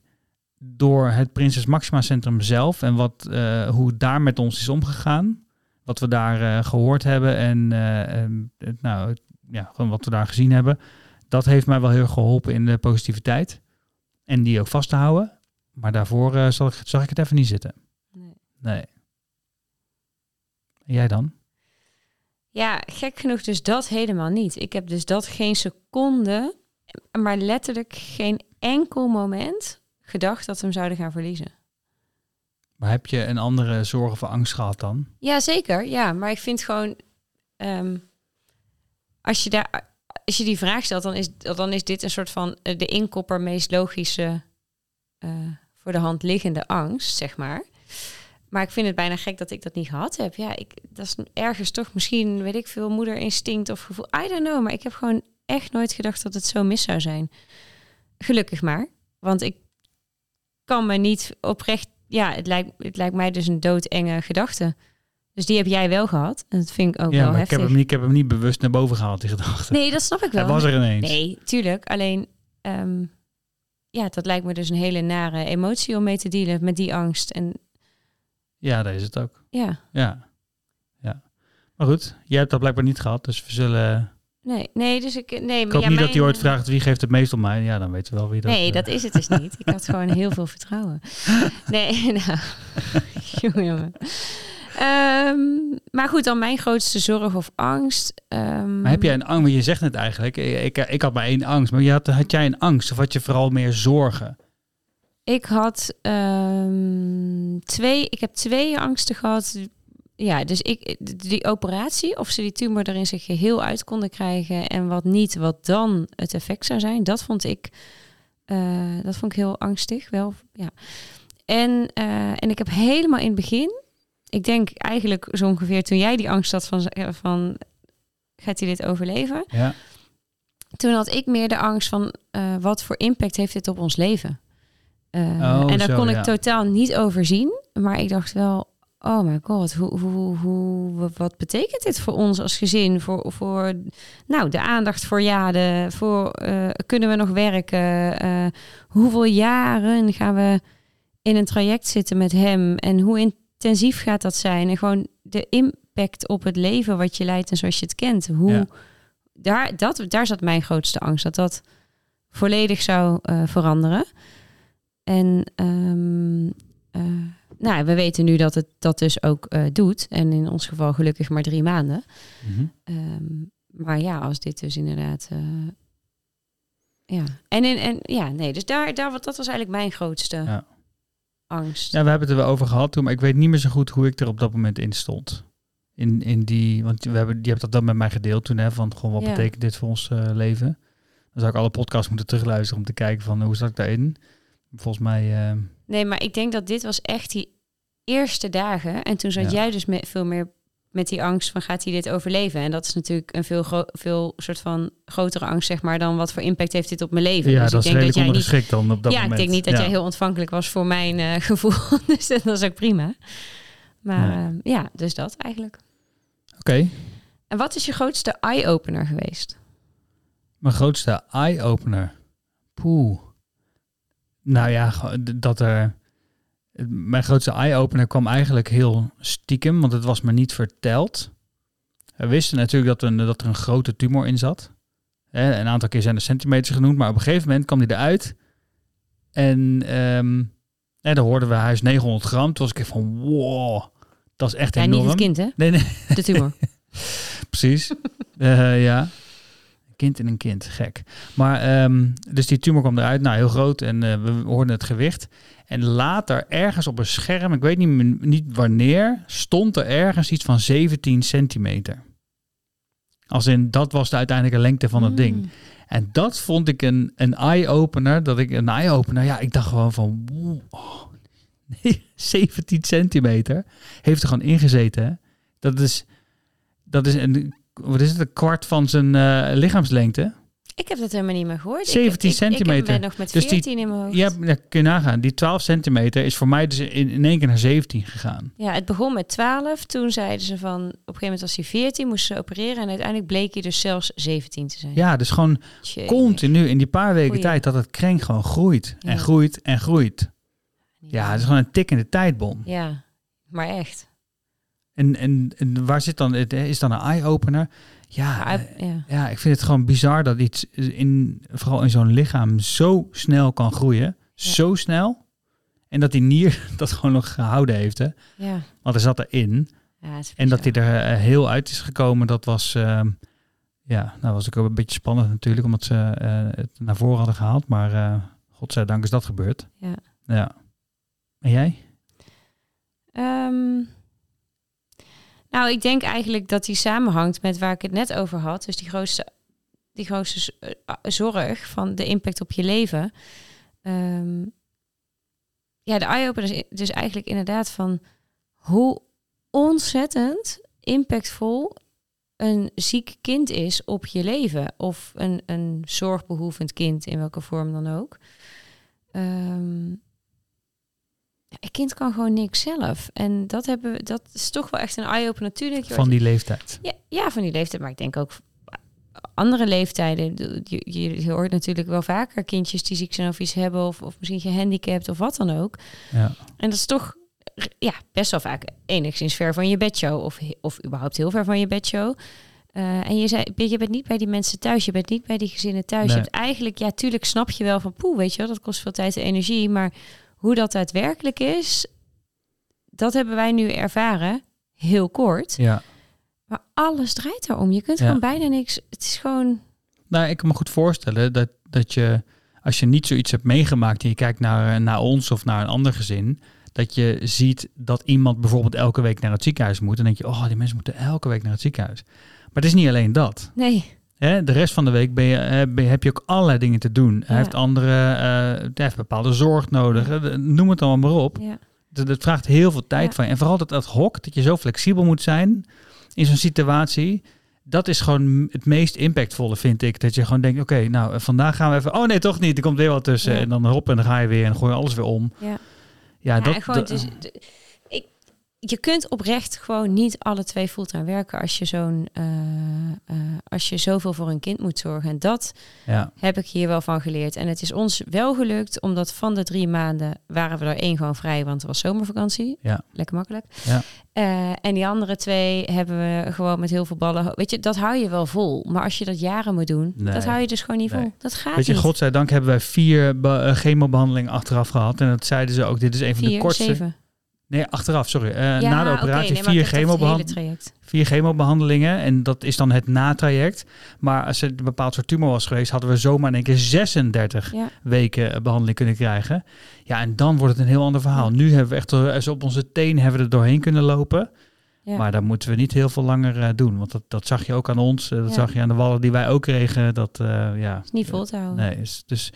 door het Prinses Maxima Centrum zelf en wat, eh, hoe daar met ons is omgegaan, wat we daar eh, gehoord hebben en eh, nou, ja, gewoon wat we daar gezien hebben, dat heeft mij wel heel erg geholpen in de positiviteit en die ook vast te houden. Maar daarvoor zag, ik, zag ik het even niet zitten. Nee. Nee. En jij dan? Ja, gek genoeg dus dat helemaal niet. Ik heb dus dat geen seconde, maar letterlijk geen enkel moment gedacht dat we hem zouden gaan verliezen. Maar heb je een andere zorg of angst gehad dan? Ja, zeker. Ja, maar ik vind gewoon, ehm, als je daar, als je die vraag stelt, dan is, dan is dit een soort van eh, de inkopper meest logische eh, voor de hand liggende angst, zeg maar. Maar ik vind het bijna gek dat ik dat niet gehad heb. Ja, ik, dat is ergens toch misschien, weet ik veel, moederinstinct of gevoel. I don't know, maar ik heb gewoon echt nooit gedacht dat het zo mis zou zijn. Gelukkig maar. Want ik kan me niet oprecht... Ja, het lijkt, het lijkt mij dus een doodenge gedachte. Dus die heb jij wel gehad. En dat vind ik ook ja, wel maar ik heftig. heb, hem niet, ik heb hem niet bewust naar boven gehaald, die gedachte. Nee, dat snap ik wel. Hij was er ineens. Nee, tuurlijk. Alleen, ehm, ja, dat lijkt me dus een hele nare emotie om mee te dealen met die angst. En Ja, dat is het ook. ja, Ja. ja. Maar goed, jij hebt dat blijkbaar niet gehad, dus we zullen... nee, nee, dus ik, nee, Ik hoop ja, niet dat hij ooit vraagt wie geeft het meest om mij. Ja, dan weten we wel wie dat... Nee, eh, dat is het dus niet. Ik had gewoon heel veel vertrouwen. [laughs] Nee, [laughs] nou, jongen. Ehm, maar goed, dan mijn grootste zorg of angst. ehm, Maar heb jij een angst? Je zegt net eigenlijk, ik, ik, ik had maar één angst. Maar je had, had jij een angst of had je vooral meer zorgen? Ik had ehm, twee, ik heb twee angsten gehad. Ja, dus ik, die operatie, of ze die tumor er in zijn geheel uit konden krijgen en wat niet, wat dan het effect zou zijn, dat vond ik, eh, dat vond ik heel angstig. Wel, ja. En, eh, en ik heb helemaal in het begin, ik denk eigenlijk zo ongeveer toen jij die angst had van, van gaat hij dit overleven? Ja. Toen had ik meer de angst van eh, wat voor impact heeft dit op ons leven? Eh, Oh, en daar zo, kon ja. ik totaal niet over zien. Maar ik dacht wel, oh my god, hoe, hoe, hoe, wat betekent dit voor ons als gezin? Voor, voor nou, de aandacht voor Jade, voor eh, kunnen we nog werken? Eh, hoeveel jaren gaan we in een traject zitten met hem? En hoe intensief gaat dat zijn? En gewoon de impact op het leven wat je leidt en zoals je het kent. Hoe, Ja. daar, dat, daar zat mijn grootste angst, dat dat volledig zou eh, veranderen. En eh, nou, we weten nu dat het dat dus ook eh, doet. En in ons geval gelukkig maar drie maanden. Mhm. Ehm, maar ja, als dit dus inderdaad. eh, ja, en, in, en ja, nee, dus daar, daar, wat- dat was eigenlijk mijn grootste Ja. angst. Ja, we hebben het er wel over gehad toen, maar ik weet niet meer zo goed hoe ik er op dat moment in stond. In, in die, want we hebben, die hebt dat dan met mij gedeeld toen, hè, van gewoon wat Ja. betekent dit voor ons eh, leven. Dan zou ik alle podcasts moeten terugluisteren om te kijken van hoe zat ik daarin. Volgens mij, eh, Nee, maar ik denk dat dit was echt die eerste dagen. En toen zat Ja. jij dus met veel meer met die angst van gaat hij dit overleven? En dat is natuurlijk een veel, veel soort van grotere angst, zeg maar, dan wat voor impact heeft dit op mijn leven. Ja, dus dat ik is denk redelijk dat jij niet dan op dat ja, moment. ik denk niet dat Ja. jij heel ontvankelijk was voor mijn eh, [laughs] gevoel. dus dat is ook prima. Maar Nee. eh, ja, dus dat eigenlijk. Oké. En wat is je grootste eye-opener geweest? Mijn grootste eye-opener. Poeh. Nou ja, dat er... Mijn grootste eye-opener kwam eigenlijk heel stiekem, want het was me niet verteld. We wisten natuurlijk dat er, een- dat er een grote tumor in zat. Een aantal keer zijn er centimeters genoemd, maar op een gegeven moment kwam die eruit. En ehm hè, dan hoorden we, hij is 900 gram. Toen was ik even van, wow, dat is echt Ja, enorm. niet het kind, hè? Nee, nee, De tumor. [laughs] Precies. Eh, ja. Kind in een kind, gek. Maar ehm, dus die tumor kwam eruit, nou heel groot en eh, we hoorden het gewicht. En later ergens op een scherm, ik weet niet, niet wanneer, stond er ergens iets van 17 centimeter. Als in, dat was de uiteindelijke lengte van het ding. Mm. En dat vond ik een, een eye-opener. Dat ik een eye-opener, ja, ik dacht gewoon van, oh, nee, [laughs] 17 centimeter heeft er gewoon ingezeten. Hè? Dat is, dat is een, wat is het, een kwart van zijn eh, lichaamslengte. Ik heb dat helemaal niet meer gehoord. Ik- 17 ik, ik, Ik centimeter. ben nog met Dus die- 14 in mijn hoofd. Ja, dat kun je nagaan. Die 12 centimeter is voor mij dus in, in één keer naar 17 gegaan. Ja, het begon met 12. Toen zeiden ze van, op een gegeven moment was hij 14, moesten ze opereren. En uiteindelijk bleek hij dus zelfs 17 te zijn. Ja, dus gewoon Tjee. continu in die paar weken Goeie. tijd dat het krenk gewoon groeit en Ja. groeit en groeit. Ja, het is gewoon een tikkende tijdbom. Ja, maar echt. En, en, en waar zit dan, het is dan een eye-opener? Ja, eh, ja. ja, ik vind het gewoon bizar dat iets in, vooral in zo'n lichaam zo snel kan groeien. Zo snel. En dat die nier [laughs] dat gewoon nog gehouden heeft. Hè? Ja. Want er zat erin. Ja, het En dat hij er eh, heel uit is gekomen, dat was... ehm, ja, nou was ik ook een beetje spannend natuurlijk, omdat ze eh, het naar voren hadden gehaald. Maar godzijdank is dat gebeurd. Ja. Ja. En jij? Ehm, nou, ik denk eigenlijk dat die samenhangt met waar ik het net over had. Dus die grootste, die grootste eh, zorg van de impact op je leven. Ehm, ja, de eye-opener is dus eigenlijk inderdaad van hoe ontzettend impactvol een ziek kind is op je leven. Of een, een zorgbehoevend kind, in welke vorm dan ook. Ehm, ja, een kind kan gewoon niks zelf. En dat, hebben we, dat is toch wel echt een eye-opener natuurlijk. Van die leeftijd. ja, ja, van die leeftijd. Maar ik denk ook andere leeftijden. Je, je, je hoort natuurlijk wel vaker kindjes die ziek zijn of iets hebben. Of, of misschien gehandicapt of wat dan ook. Ja. En dat is toch ja, best wel vaak enigszins ver van je bedshow. Of, of überhaupt heel ver van je bedshow. Eh, en je, zei, je bent niet bij die mensen thuis. Je bent niet bij die gezinnen thuis. Nee. Je hebt eigenlijk, ja, tuurlijk snap je wel van... poeh, weet je wel, dat kost veel tijd en energie. Maar hoe dat daadwerkelijk is... dat hebben wij nu ervaren. Heel kort. ja. Maar alles draait erom. Je kunt Ja. gewoon bijna niks. Het is gewoon. Nou, ik kan me goed voorstellen dat, dat je, als je niet zoiets hebt meegemaakt en je kijkt naar, naar ons of naar een ander gezin, dat je ziet dat iemand bijvoorbeeld elke week naar het ziekenhuis moet. En dan denk je, oh, die mensen moeten elke week naar het ziekenhuis. Maar het is niet alleen dat. Nee. Hè? De rest van de week ben je, eh, ben je- heb je ook allerlei dingen te doen. Hij heeft andere, hij heeft bepaalde zorg nodig. Eh, Noem het allemaal maar op. Ja. Dat, dat vraagt heel veel tijd van je. En vooral dat ad hoc, dat je zo flexibel moet zijn in zo'n situatie. Dat is gewoon het meest impactvolle, vind ik. Dat je gewoon denkt, oké, nou, vandaag gaan we even... Oh nee, toch niet. Er komt weer wat tussen. Ja. En dan hop, en dan ga je weer en gooi je alles weer om. Ja. Ja, Ja, dat... gewoon, dat- dus, je kunt oprecht gewoon niet alle twee fulltime werken als je zo'n eh, eh, als je zoveel voor een kind moet zorgen. En dat ja, heb ik hier wel van geleerd. En het is ons wel gelukt, omdat van de drie maanden waren we er één gewoon vrij, want het was zomervakantie. Ja. Lekker makkelijk. Ja. Eh, en die andere twee hebben we gewoon met heel veel ballen. Weet je, dat hou je wel vol. Maar als je dat jaren moet doen, Nee. dat hou je dus gewoon niet Nee. vol. Dat gaat Weet je, niet. godzijdank hebben wij vier be- eh, chemobehandelingen achteraf gehad. En dat zeiden ze ook, dit is een van de kortste... zeven. Nee, achteraf, sorry. Eh, Ja, na de operatie nee, vier vier chemobehandelingen. En dat is dan het natraject. Maar als het een bepaald soort tumor was geweest, hadden we zomaar in één keer 36 Ja. weken eh, behandeling kunnen krijgen. Ja, en dan wordt het een heel ander verhaal. Nu hebben we echt eh, op onze teen hebben we er doorheen kunnen lopen. Maar dan moeten we niet heel veel langer doen. Want dat, dat zag je ook aan ons. dat zag je aan de wallen die wij ook kregen. Dat, ja, is niet vol te houden. Nee, is, dus,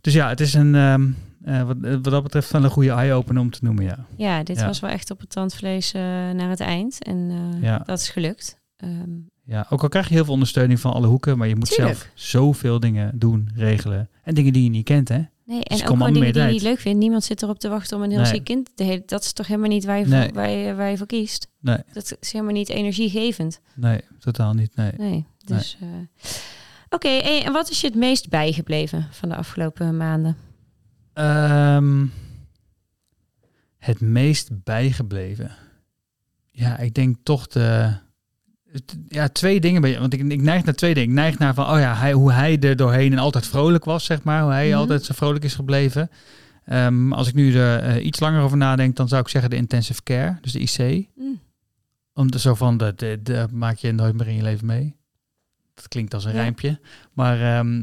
dus ja, het is een, ehm, eh, wat, wat dat betreft wel een goede eye-opener om te noemen, ja. Ja, dit Ja. was wel echt op het tandvlees eh, naar het eind. En eh, Ja. dat is gelukt. Ehm, ja. Ook al krijg je heel veel ondersteuning van alle hoeken, maar je moet Tuurlijk. zelf zoveel dingen doen, regelen. En dingen die je niet kent, hè? nee, Dus en er ook gewoon dingen die je niet leuk vindt. Niemand zit erop te wachten om een heel Nee. ziek kind te hele... Dat is toch helemaal niet waar je, Nee. voor, waar je, waar je voor kiest? Nee, Dat is helemaal niet energiegevend. nee, totaal niet, nee. Nee, dus... eh, Oké, en wat is je het meest bijgebleven van de afgelopen maanden? Ehm, het meest bijgebleven. Ja, ik denk toch de. Ja, twee dingen. Want ik, ik neig naar twee dingen. Ik neig naar van, oh ja, hij, hoe hij er doorheen en altijd vrolijk was, zeg maar. Hoe hij Mhm. altijd zo vrolijk is gebleven. Ehm, als ik nu er eh, iets langer over nadenk, dan zou ik zeggen de intensive care, dus de IC. Mm. Om de, zo van, dat maak je nooit meer in je leven mee. Dat klinkt als een Ja. rijmpje. Maar ehm,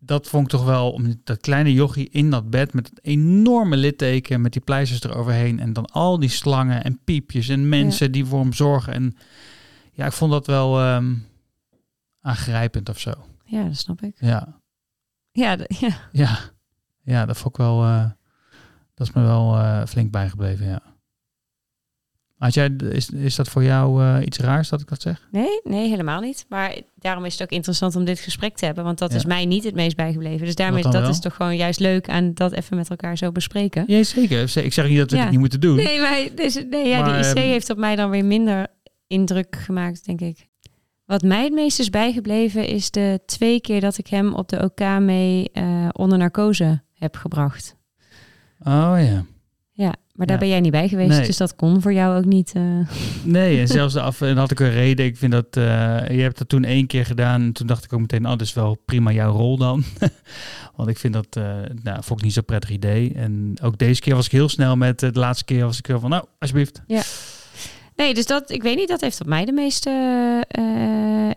dat vond ik toch wel, om dat kleine jochie in dat bed met het enorme litteken, met die pleisters eroverheen. En dan al die slangen en piepjes en mensen die voor hem zorgen. En ja, ik vond dat wel ehm, aangrijpend of zo. Ja, dat snap ik. Ja, Ja, ja. ja, ja dat vond ik wel, eh, dat is me wel eh, flink bijgebleven, ja. Had jij, is, is dat voor jou eh, iets raars dat ik dat zeg? Nee, nee, helemaal niet. Maar daarom is het ook interessant om dit gesprek te hebben. Want dat Ja. is mij niet het meest bijgebleven. Dus daarom Wat is dan dat wel? is toch gewoon juist leuk aan dat even met elkaar zo bespreken. Ja, zeker. Ik zeg niet dat we Ja. het niet moeten doen. Nee, maar dus, nee, ja, Maar, die IC ehm, heeft op mij dan weer minder indruk gemaakt, denk ik. Wat mij het meest is bijgebleven is de twee keer dat ik hem op de OK mee eh, onder narcose heb gebracht. Oh ja. Ja, maar daar Ja. ben jij niet bij geweest, Nee. dus dat kon voor jou ook niet. eh. Nee, en [laughs] zelfs de af en had ik een reden. Ik vind dat eh, je hebt dat toen één keer gedaan. En toen dacht ik ook meteen, oh, dat is wel prima jouw rol dan. [laughs] Want ik vind dat, eh nou, vond ik niet zo'n prettig idee. En ook deze keer was ik heel snel met, de laatste keer was ik heel van, nou, alsjeblieft. Nee, dus dat, ik weet niet, dat heeft op mij de meeste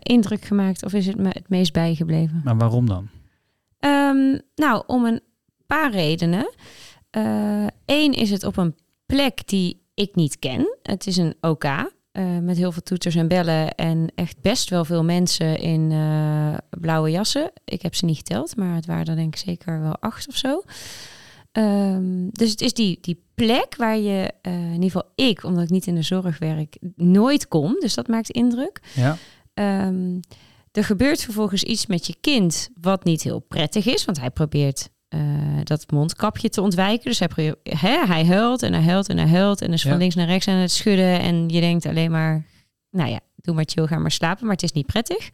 indruk gemaakt. Of is het me het meest bijgebleven? Maar waarom dan? Ehm, nou, om een paar redenen. Eén is het op een plek die ik niet ken. Het is een OK eh, met heel veel toeters en bellen en echt best wel veel mensen in eh, blauwe jassen. Ik heb ze niet geteld, maar het waren er denk ik zeker wel acht of zo. Ehm, dus het is die, die plek waar je, eh, in ieder geval ik, omdat ik niet in de zorg werk, nooit kom. Dus dat maakt indruk. Ja, Ehm, er gebeurt vervolgens iets met je kind wat niet heel prettig is, want hij probeert eh, dat mondkapje te ontwijken. Dus hij, probeert- hè, hij huilt en hij huilt en hij huilt en is van Ja. links naar rechts aan het schudden en je denkt alleen maar, nou ja, doe maar chill, ga maar slapen, maar het is niet prettig.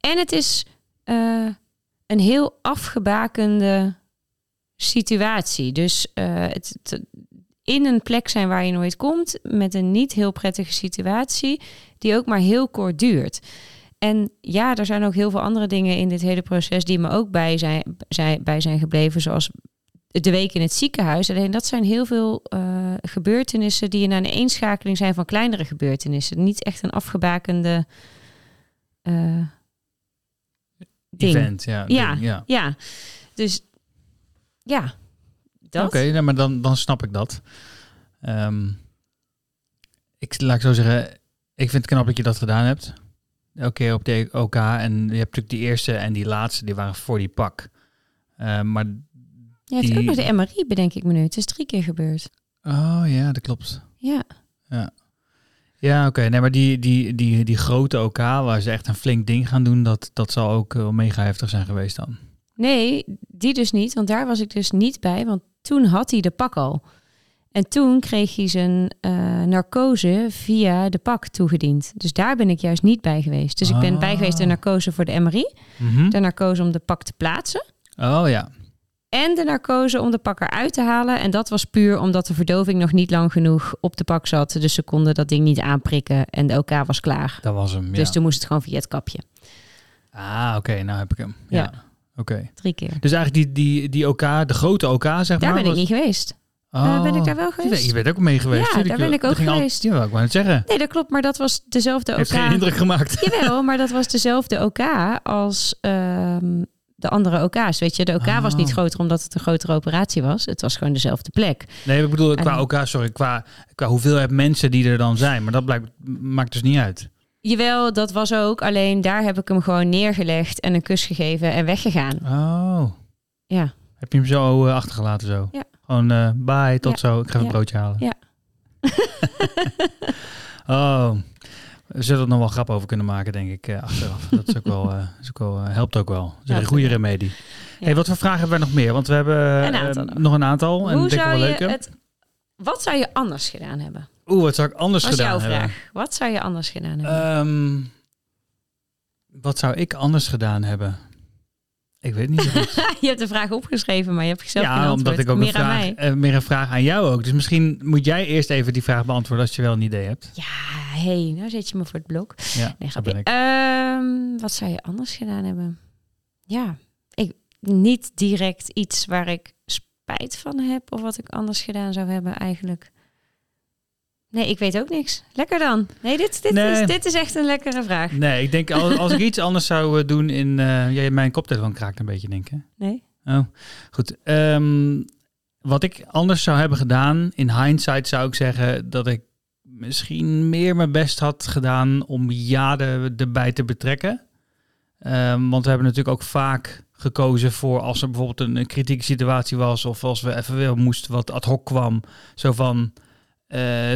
En het is eh, een heel afgebakende situatie. Dus eh, het, het- in een plek zijn waar je nooit komt, met een niet heel prettige situatie, die ook maar heel kort duurt. En ja, er zijn ook heel veel andere dingen in dit hele proces die me ook bij zijn, zijn, bij zijn gebleven, zoals de week in het ziekenhuis. Alleen dat zijn heel veel eh, gebeurtenissen die een aaneenschakeling zijn van kleinere gebeurtenissen. Niet echt een afgebakende eh, ding. event. Ja, Ja. ding, ja. Ja, dus ja, dat. Oké, nou, maar dan, dan snap ik dat. Ehm, ik laat ik zo zeggen, ik vind het knap dat je dat gedaan hebt. Elke keer op de OK. En je hebt natuurlijk die eerste en die laatste, die waren voor die pak. Ehm, maar, Je hebt die- ook nog de MRI, bedenk ik me nu. Het is drie keer gebeurd. oh ja, dat klopt. Ja, Ja, oké. Nee, maar die, die, die, die grote OK, waar ze echt een flink ding gaan doen, dat, dat zal ook wel mega heftig zijn geweest dan. nee, die dus niet, want daar was ik dus niet bij, want toen had hij de pak al. En toen kreeg hij zijn eh, narcose via de pak toegediend. Dus daar ben ik juist niet bij geweest. Dus ik ben Ah. bij geweest de narcose voor de MRI, Mhm. de narcose om de pak te plaatsen Oh ja. en de narcose om de pak eruit te halen. En dat was puur omdat de verdoving nog niet lang genoeg op de pak zat. Dus ze konden dat ding niet aanprikken en de OK was klaar. Dat was hem, ja. Dus toen moest het gewoon via het kapje. Ah, oké, nou heb ik hem. Ja. Ja. Oké. Drie keer. Dus eigenlijk die, die, die OK, de grote OK, zeg maar. Daar ben ik niet geweest. Oh. Ben ik daar wel geweest? Je bent ook mee geweest. Ja, daar ben ik ook ging al- geweest. Ja, ik wou net zeggen. Nee, dat klopt, maar dat was dezelfde OK. Heeft geen indruk gemaakt. [laughs] Jawel, maar dat was dezelfde OK als ehm, de andere OK's. Weet je, de OK was niet Oh. groter omdat het een grotere operatie was. Het was gewoon dezelfde plek. Nee, ik bedoel, qua En- OK, sorry, qua, qua hoeveelheid mensen die er dan zijn. Maar dat blijkt, maakt dus niet uit. Jawel, dat was ook. Alleen daar heb ik hem gewoon neergelegd en een kus gegeven en weggegaan. Oh. Ja. Heb je hem zo eh, achtergelaten zo? Ja. Gewoon eh bye, tot Ja. zo. Ik ga even een broodje halen. Ja. [laughs] oh, we zullen er nog wel grap over kunnen maken, denk ik, eh, achteraf. [laughs] Dat is ook wel, eh, is ook wel, helpt ook wel. Dat is een goede remedie. Hey, wat voor vragen hebben we nog meer? Want we hebben Een nog. een aantal. en Hoe zou wel je leuke. het... Wat zou je anders gedaan hebben? Oeh, wat zou ik anders Dat is gedaan hebben? vraag. Wat zou je anders gedaan hebben? Ehm, wat zou ik anders gedaan hebben? Ik weet niet. zo goed. [laughs] je hebt de vraag opgeschreven, maar je hebt zelf geen ja, antwoord. omdat ik ook Meer een aan vraag, mij. eh, meer een vraag aan jou ook. Dus misschien moet jij eerst even die vraag beantwoorden als je wel een idee hebt. Ja, hey, nou zet je me voor het blok. Ja, Nee, ben ik. Ehm, wat zou je anders gedaan hebben? Ja, ik, niet direct iets waar ik spijt van heb of wat ik anders gedaan zou hebben eigenlijk. Nee, ik weet ook niks. Lekker dan. Nee, dit, dit, Nee. Is, dit is echt een lekkere vraag. Nee, ik denk als, als ik [laughs] iets anders zou eh, doen in... eh ja, mijn koptelefoon kraakt een beetje, denk ik. Nee? Oh, goed. Ehm, wat ik anders zou hebben gedaan, in hindsight zou ik zeggen dat ik misschien meer mijn best had gedaan om Jade erbij te betrekken. Ehm, want we hebben natuurlijk ook vaak gekozen voor als er bijvoorbeeld een, een kritieke situatie was of als we even weer moesten wat ad hoc kwam. Zo van,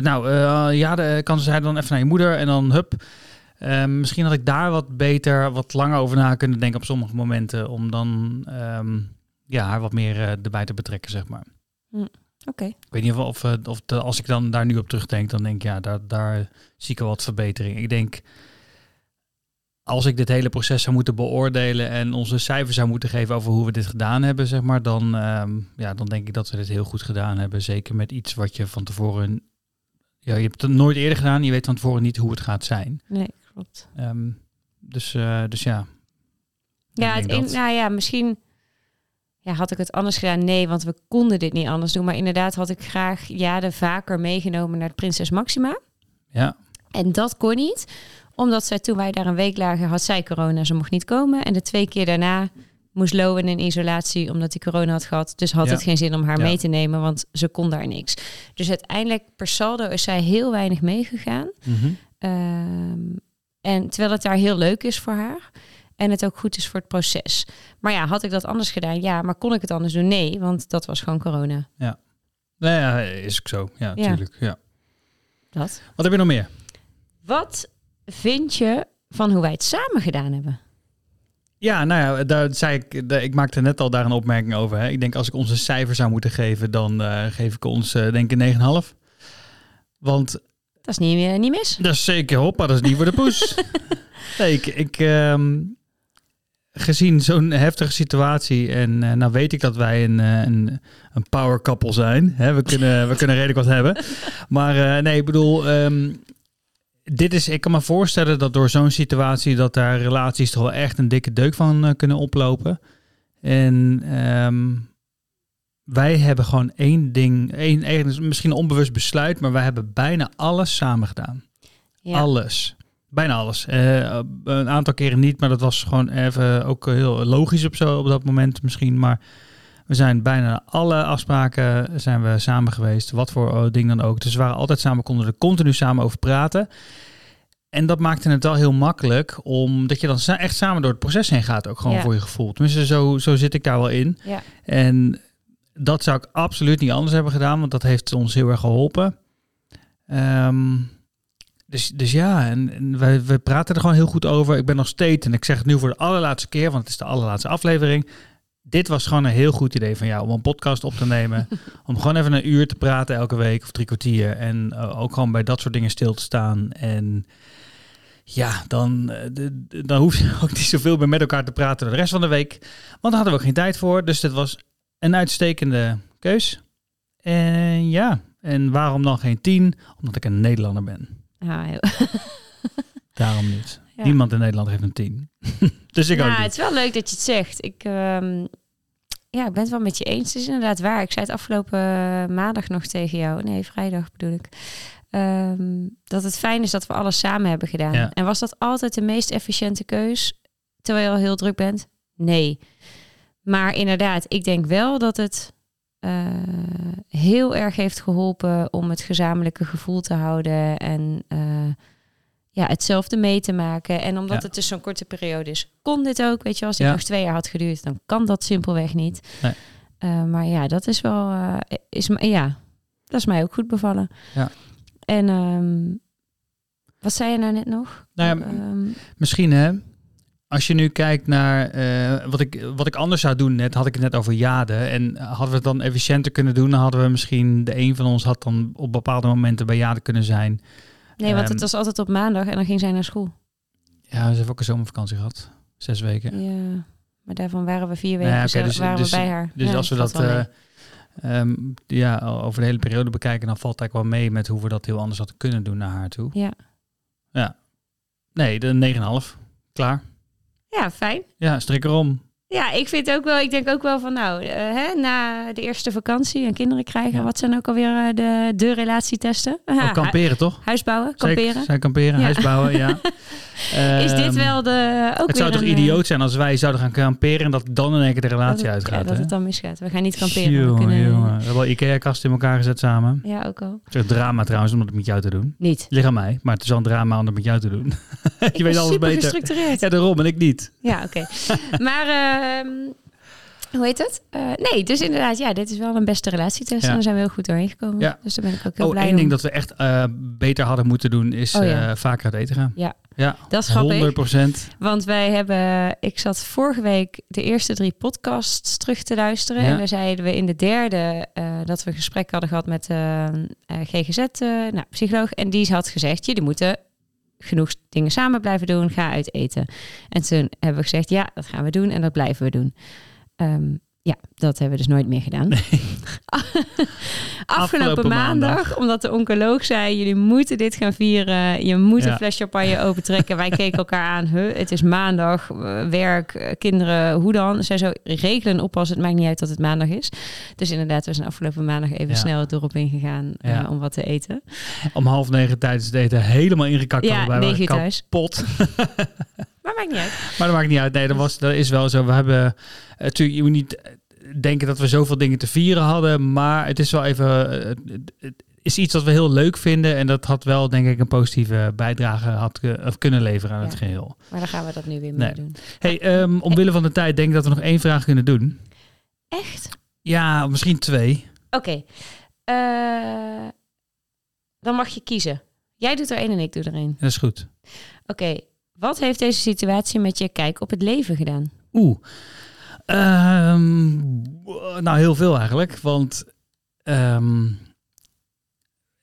nou eh Jade, kan zij dan even naar je moeder en dan hup. Ehm, misschien had ik daar wat beter, wat langer over na kunnen denken op sommige momenten. Om dan ehm, ja, haar wat meer eh, erbij te betrekken, zeg maar. Oké. Ik weet niet of, of, eh, of de- als ik dan daar nu op terugdenk, dan denk ik, ja, daar, daar zie ik wel wat verbetering. Ik denk, als ik dit hele proces zou moeten beoordelen en onze cijfers zou moeten geven over hoe we dit gedaan hebben, zeg maar, dan, ehm, ja, dan denk ik dat we dit heel goed gedaan hebben. Zeker met iets wat je van tevoren, ja, je hebt het nooit eerder gedaan, je weet van tevoren niet hoe het gaat zijn. Nee, klopt. Ehm, dus, eh, dus ja. Ja, het nou ja, misschien ja, had ik het anders gedaan. Nee, want we konden dit niet anders doen. Maar inderdaad had ik graag Jade vaker meegenomen naar de Prinses Maxima. Ja, En dat kon niet, omdat zij toen wij daar een week lagen, had zij corona. Ze mocht niet komen. En de twee keer daarna moest Lowen in isolatie, omdat hij corona had gehad. Dus had Ja. het geen zin om haar Ja. mee te nemen, want ze kon daar niks. Dus uiteindelijk, per saldo, is zij heel weinig meegegaan. Mhm. Ehm, en terwijl het daar heel leuk is voor haar. En het ook goed is voor het proces. Maar ja, had ik dat anders gedaan? Ja, maar kon ik het anders doen? Nee, want dat was gewoon corona. Nou ja, is ook zo. Ja, Ja. natuurlijk. Ja. Dat. Wat heb je nog meer? Wat vind je van hoe wij het samen gedaan hebben? Ja, nou ja, daar zei ik, daar- ik maakte net al daar een opmerking over. Hè. Ik denk als ik ons een cijfer zou moeten geven, dan eh, geef ik ons eh, denk ik een 9,5. Want Dat is niet, eh, niet mis. dat is zeker hoppa, dat is niet voor de poes. [laughs] nee, ik, ik ehm, gezien zo'n heftige situatie en eh, nou weet ik dat wij een, een, een power couple zijn. Hè. We, kunnen, we kunnen redelijk wat hebben. Maar nee, ik bedoel, ehm, dit is, ik kan me voorstellen dat door zo'n situatie dat daar relaties toch wel echt een dikke deuk van eh, kunnen oplopen. En ehm, wij hebben gewoon één ding, één, één, misschien een onbewust besluit, maar wij hebben bijna alles samen gedaan. Ja. Alles. Bijna alles. Eh, een aantal keren niet, maar dat was gewoon even ook heel logisch op, zo, op dat moment misschien. Maar we zijn bijna alle afspraken zijn we samen geweest. Wat voor eh, ding dan ook. Dus we waren altijd samen, konden er continu samen over praten. En dat maakte het wel heel makkelijk, omdat je dan echt samen door het proces heen gaat, ook gewoon Ja. voor je gevoel. Tenminste, zo, zo zit ik daar wel in. Ja. En dat zou ik absoluut niet anders hebben gedaan, want dat heeft ons heel erg geholpen. Ehm, dus, dus ja, en, en wij, wij praten er gewoon heel goed over. Ik ben nog steeds, en ik zeg het nu voor de allerlaatste keer, want het is de allerlaatste aflevering. Dit was gewoon een heel goed idee van jou om een podcast op te nemen. [laughs] om gewoon even een uur te praten elke week of drie kwartier. En eh, ook gewoon bij dat soort dingen stil te staan. En ja, dan, eh, dan hoef je [laughs] ook niet zoveel meer met elkaar te praten de rest van de week. Want daar hadden we ook geen tijd voor. Dus dit was een uitstekende keus. En ja, en waarom dan geen tien? Omdat ik een Nederlander ben. Ja, heel- Daarom niet. [laughs] Ja. Niemand in Nederland heeft een tien. Dus ik ja, ook het is wel leuk dat je het zegt. Ik, ehm, ja, ik ben het wel met je eens. Het is inderdaad waar. Ik zei het afgelopen eh, maandag nog tegen jou. Nee, vrijdag bedoel ik. Ehm, dat het fijn is dat we alles samen hebben gedaan. Ja. En was dat altijd de meest efficiënte keus terwijl je al heel druk bent? Nee. Maar inderdaad, ik denk wel dat het eh, heel erg heeft geholpen om het gezamenlijke gevoel te houden en eh, ja, hetzelfde mee te maken. En omdat Ja. het dus zo'n korte periode is, kon dit ook. Weet je, als Ja. nog twee jaar had geduurd, dan kan dat simpelweg niet. Nee. Eh, maar ja, dat is wel, eh, is, ja, dat is mij ook goed bevallen. Ja. En ehm, wat zei je nou net nog? Nou ja, Ehm, Misschien hè, als je nu kijkt naar eh, wat, ik, wat ik anders zou doen, net had ik het net over Jade. En hadden we het dan efficiënter kunnen doen, dan hadden we misschien, de een van ons had dan op bepaalde momenten bij Jade kunnen zijn. Nee, want Ehm, het was altijd op maandag en dan ging zij naar school. Ja, ze heeft ook een zomervakantie gehad. Zes weken. Ja, maar daarvan waren we vier weken, Nou ja, oké, zelf- dus- waren dus- we bij haar. Dus Ja, als we dat eh, ehm, ja, over de hele periode bekijken, dan valt eigenlijk wel mee met hoe we dat heel anders hadden kunnen doen naar haar toe. Ja. Nee, de 9,5. Klaar. ja, fijn. Ja, strik erom. Ja, ik vind ook wel, ik denk ook wel van nou, eh, hè, na de eerste vakantie en kinderen krijgen, Ja. wat zijn ook alweer eh, de, de relatietesten? Aha, kamperen, toch? hu- Huisbouwen, kamperen. Zij kamperen, Ja. huis bouwen, ja. [laughs] Is dit Ehm, wel de ook Het zou toch een, eh, idioot zijn als wij zouden gaan kamperen en dat dan in één keer de relatie het- uitgaat. Ja, dat hè? het dan misgaat. We gaan niet kamperen. we kunnen, jongen. We hebben wel Ikea-kasten in elkaar gezet samen. Ja, ook al. Het is echt drama trouwens om dat met jou te doen. Niet. Ligt aan mij, maar het is wel een drama om dat met jou te doen. [laughs] Je weet alles super beter. gestructureerd. Ja, daarom en ik niet. Ja, oké. [laughs] maar ehm, hoe heet het? Eh, nee, dus inderdaad, ja, dit is wel een beste relatietest. Ja. En daar zijn we heel goed doorheen gekomen. Ja. Dus daar ben ik ook heel Oh, blij één om. ding dat we echt eh, beter hadden moeten doen is Oh, ja. eh, vaker uit eten gaan. Ja. ja. Dat is grappig. 100 procent. Want wij hebben, ik zat vorige week de eerste drie podcasts terug te luisteren. En daar zeiden we in de derde dat we een gesprek hadden gehad met GGZ, nou, psycholoog. En die had gezegd, jullie moeten genoeg dingen samen blijven doen, ga uit eten. En toen hebben we gezegd, ja, dat gaan we doen en dat blijven we doen. Ehm, ja, dat hebben we dus nooit meer gedaan. [laughs] Afgelopen, Afgelopen maandag, maandag. omdat de oncoloog zei, jullie moeten dit gaan vieren. Je moet Ja. een fles champagne opentrekken. Wij keken elkaar aan, huh, het is maandag, eh, werk, eh, kinderen, hoe dan? Zij zo regelen oppassen, het maakt niet uit dat het maandag is. Dus inderdaad, we zijn afgelopen maandag even Ja. snel het dorp ingegaan eh, om wat te eten. Om half negen tijdens het eten helemaal ingekakt. Ja, negen uur thuis. [laughs] Maar maakt niet uit. Maar dat maakt niet uit. Nee, dat, was, dat is wel zo. We hebben eh, natuurlijk, je moet niet eh, denken dat we zoveel dingen te vieren hadden. Maar het is wel even. eh, Het is iets dat we heel leuk vinden. En dat had wel, denk ik, een positieve bijdrage had, of kunnen leveren aan Ja. het geheel. Maar dan gaan we dat nu weer Nee. mee doen. Hey, ehm, omwille van de tijd denk ik dat we nog één vraag kunnen doen. Echt? Ja, misschien twee. Oké. Dan mag je kiezen. Jij doet er één en ik doe er één. Dat is goed. Oké. Wat heeft deze situatie met je kijk op het leven gedaan? Oeh. Ehm, nou, heel veel eigenlijk. Want ehm,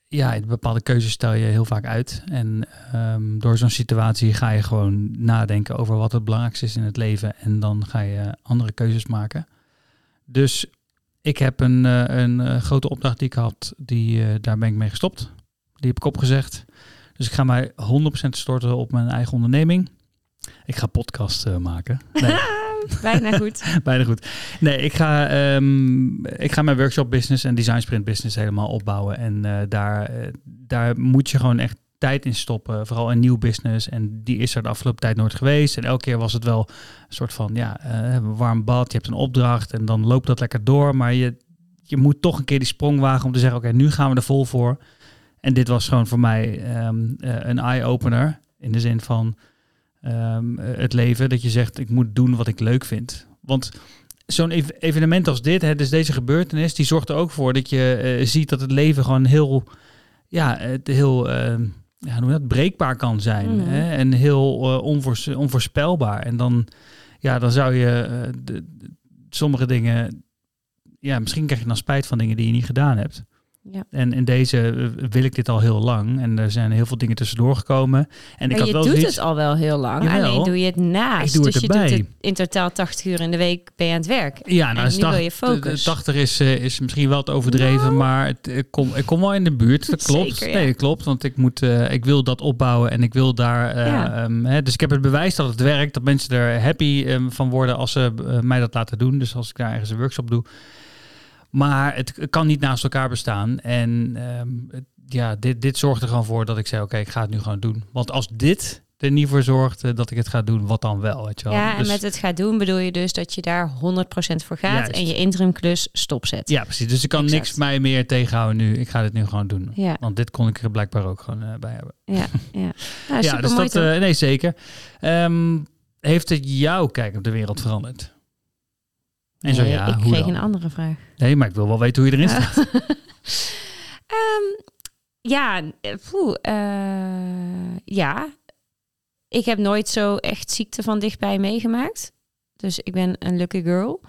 ja, bepaalde keuzes stel je heel vaak uit. En ehm, door zo'n situatie ga je gewoon nadenken over wat het belangrijkste is in het leven. En dan ga je andere keuzes maken. Dus ik heb een, eh, een eh, grote opdracht die ik had, die, eh, daar ben ik mee gestopt. Die heb ik opgezegd. Dus ik ga mij 100% storten op mijn eigen onderneming. Ik ga podcast eh, maken. Nee. [laughs] Bijna goed. [laughs] Bijna goed. Nee, ik ga, ehm, ik ga mijn workshop business en design sprint business helemaal opbouwen. En eh, daar, eh, daar moet je gewoon echt tijd in stoppen. Vooral een nieuw business. En die is er de afgelopen tijd nooit geweest. En elke keer was het wel een soort van, ja, een warm bad. Je hebt een opdracht en dan loopt dat lekker door. Maar je, je moet toch een keer die sprong wagen om te zeggen, oké, nu gaan we er vol voor. En dit was gewoon voor mij ehm, eh, een eye-opener. In de zin van ehm, eh, het leven. Dat je zegt, ik moet doen wat ik leuk vind. Want zo'n ev- evenement als dit, hè, dus deze gebeurtenis, die zorgt er ook voor dat je eh, ziet dat het leven gewoon heel, ja, het heel, ehm, ja, hoe noem dat, breekbaar kan zijn. Mhm. Hè? En heel eh, onvoors- onvoorspelbaar. En dan, ja, dan zou je de, de- sommige dingen, ja, misschien krijg je dan spijt van dingen die je niet gedaan hebt. Ja. En in deze eh, wil ik dit al heel lang. En er zijn heel veel dingen tussendoor gekomen. En ik had je wel doet zoiets- het al wel heel lang. Jawel. Alleen doe je het naast. Ik doe het dus je erbij. doet het in totaal 80 uur in de week ben je aan het werk. Ja, En nou, nu is tach- wil je focus. de- de 80 is, eh, is misschien wel te overdreven, maar het, ik, kom, ik kom wel in de buurt. Dat [laughs] klopt. Zeker, ja. Nee, dat klopt. Want ik, moet, eh, ik wil dat opbouwen en ik wil daar. eh, Ja. ehm, hè, dus ik heb het bewijs dat het werkt, dat mensen er happy ehm, van worden als ze eh, mij dat laten doen. Dus als ik daar ergens een workshop doe. Maar het kan niet naast elkaar bestaan. En ehm, het- ja, dit, dit zorgt er gewoon voor dat ik zei: oké, ik ga het nu gewoon doen. Want als dit er niet voor zorgt eh, dat ik het ga doen, wat dan wel? Weet je wel? Ja, en Dus- met het gaat doen bedoel je dus dat je daar 100% voor gaat Juist. en je interimklus stopzet. Ja, precies. Dus ik kan Exact. niks mij meer tegenhouden nu. Ik ga dit nu gewoon doen. Ja, Want dit kon ik er blijkbaar ook gewoon eh, bij hebben. ja, [laughs] ja. Nou, ja, dus dat, eh, nee, zeker. Ehm, heeft het jouw kijk op de wereld veranderd? En zo Nee, ja, ik hoe kreeg dan? een andere vraag. Nee, maar ik wil wel weten hoe je erin staat. [laughs] Ehm, ja, eh, poeh, eh, ja. Ik heb nooit zo echt ziekte van dichtbij meegemaakt. Dus ik ben een lucky girl.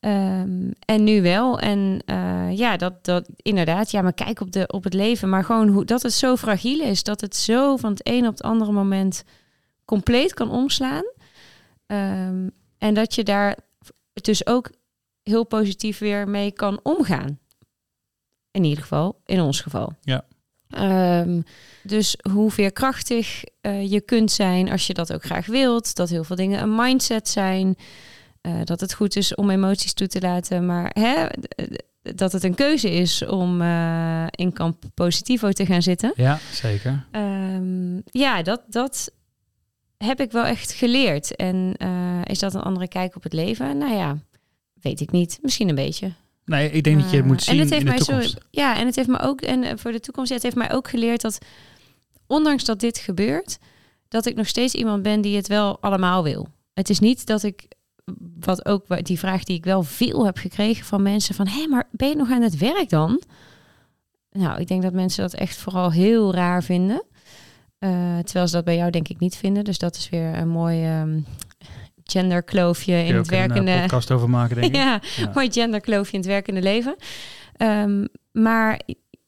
Ehm, en nu wel. En eh, ja, dat, dat inderdaad. Ja, maar kijk op, de, op het leven. Maar gewoon hoe, dat het zo fragiel is. Dat het zo van het een op het andere moment compleet kan omslaan. Ehm, en dat je daar dus ook heel positief weer mee kan omgaan. In ieder geval, in ons geval. Ja. Ehm, dus hoe veerkrachtig eh, je kunt zijn als je dat ook graag wilt. Dat heel veel dingen een mindset zijn. Eh, dat het goed is om emoties toe te laten. Maar hè, dat het een keuze is om eh, in kamp positivo te gaan zitten. Ja, zeker. Ehm, ja, dat, dat heb ik wel echt geleerd. En eh, is dat een andere kijk op het leven? Nou ja, weet ik niet. Misschien een beetje. Nee, ik denk dat je het Maar- moet zien en het in heeft de mij toekomst. Ja, en het heeft me ook, en eh, voor de toekomst, ja, het heeft mij ook geleerd dat, ondanks dat dit gebeurt, dat ik nog steeds iemand ben die het wel allemaal wil. Het is niet dat ik, wat ook die vraag die ik wel veel heb gekregen van mensen van, hé, maar ben je nog aan het werk dan? Nou, ik denk dat mensen dat echt vooral heel raar vinden. Eh, terwijl ze dat bij jou denk ik niet vinden. Dus dat is weer een mooi ehm genderkloofje in het ook een eh, werkende... podcast over maken, denk ik. [laughs] Ja, Ja. mooi genderkloofje in het werkende leven. Ehm, maar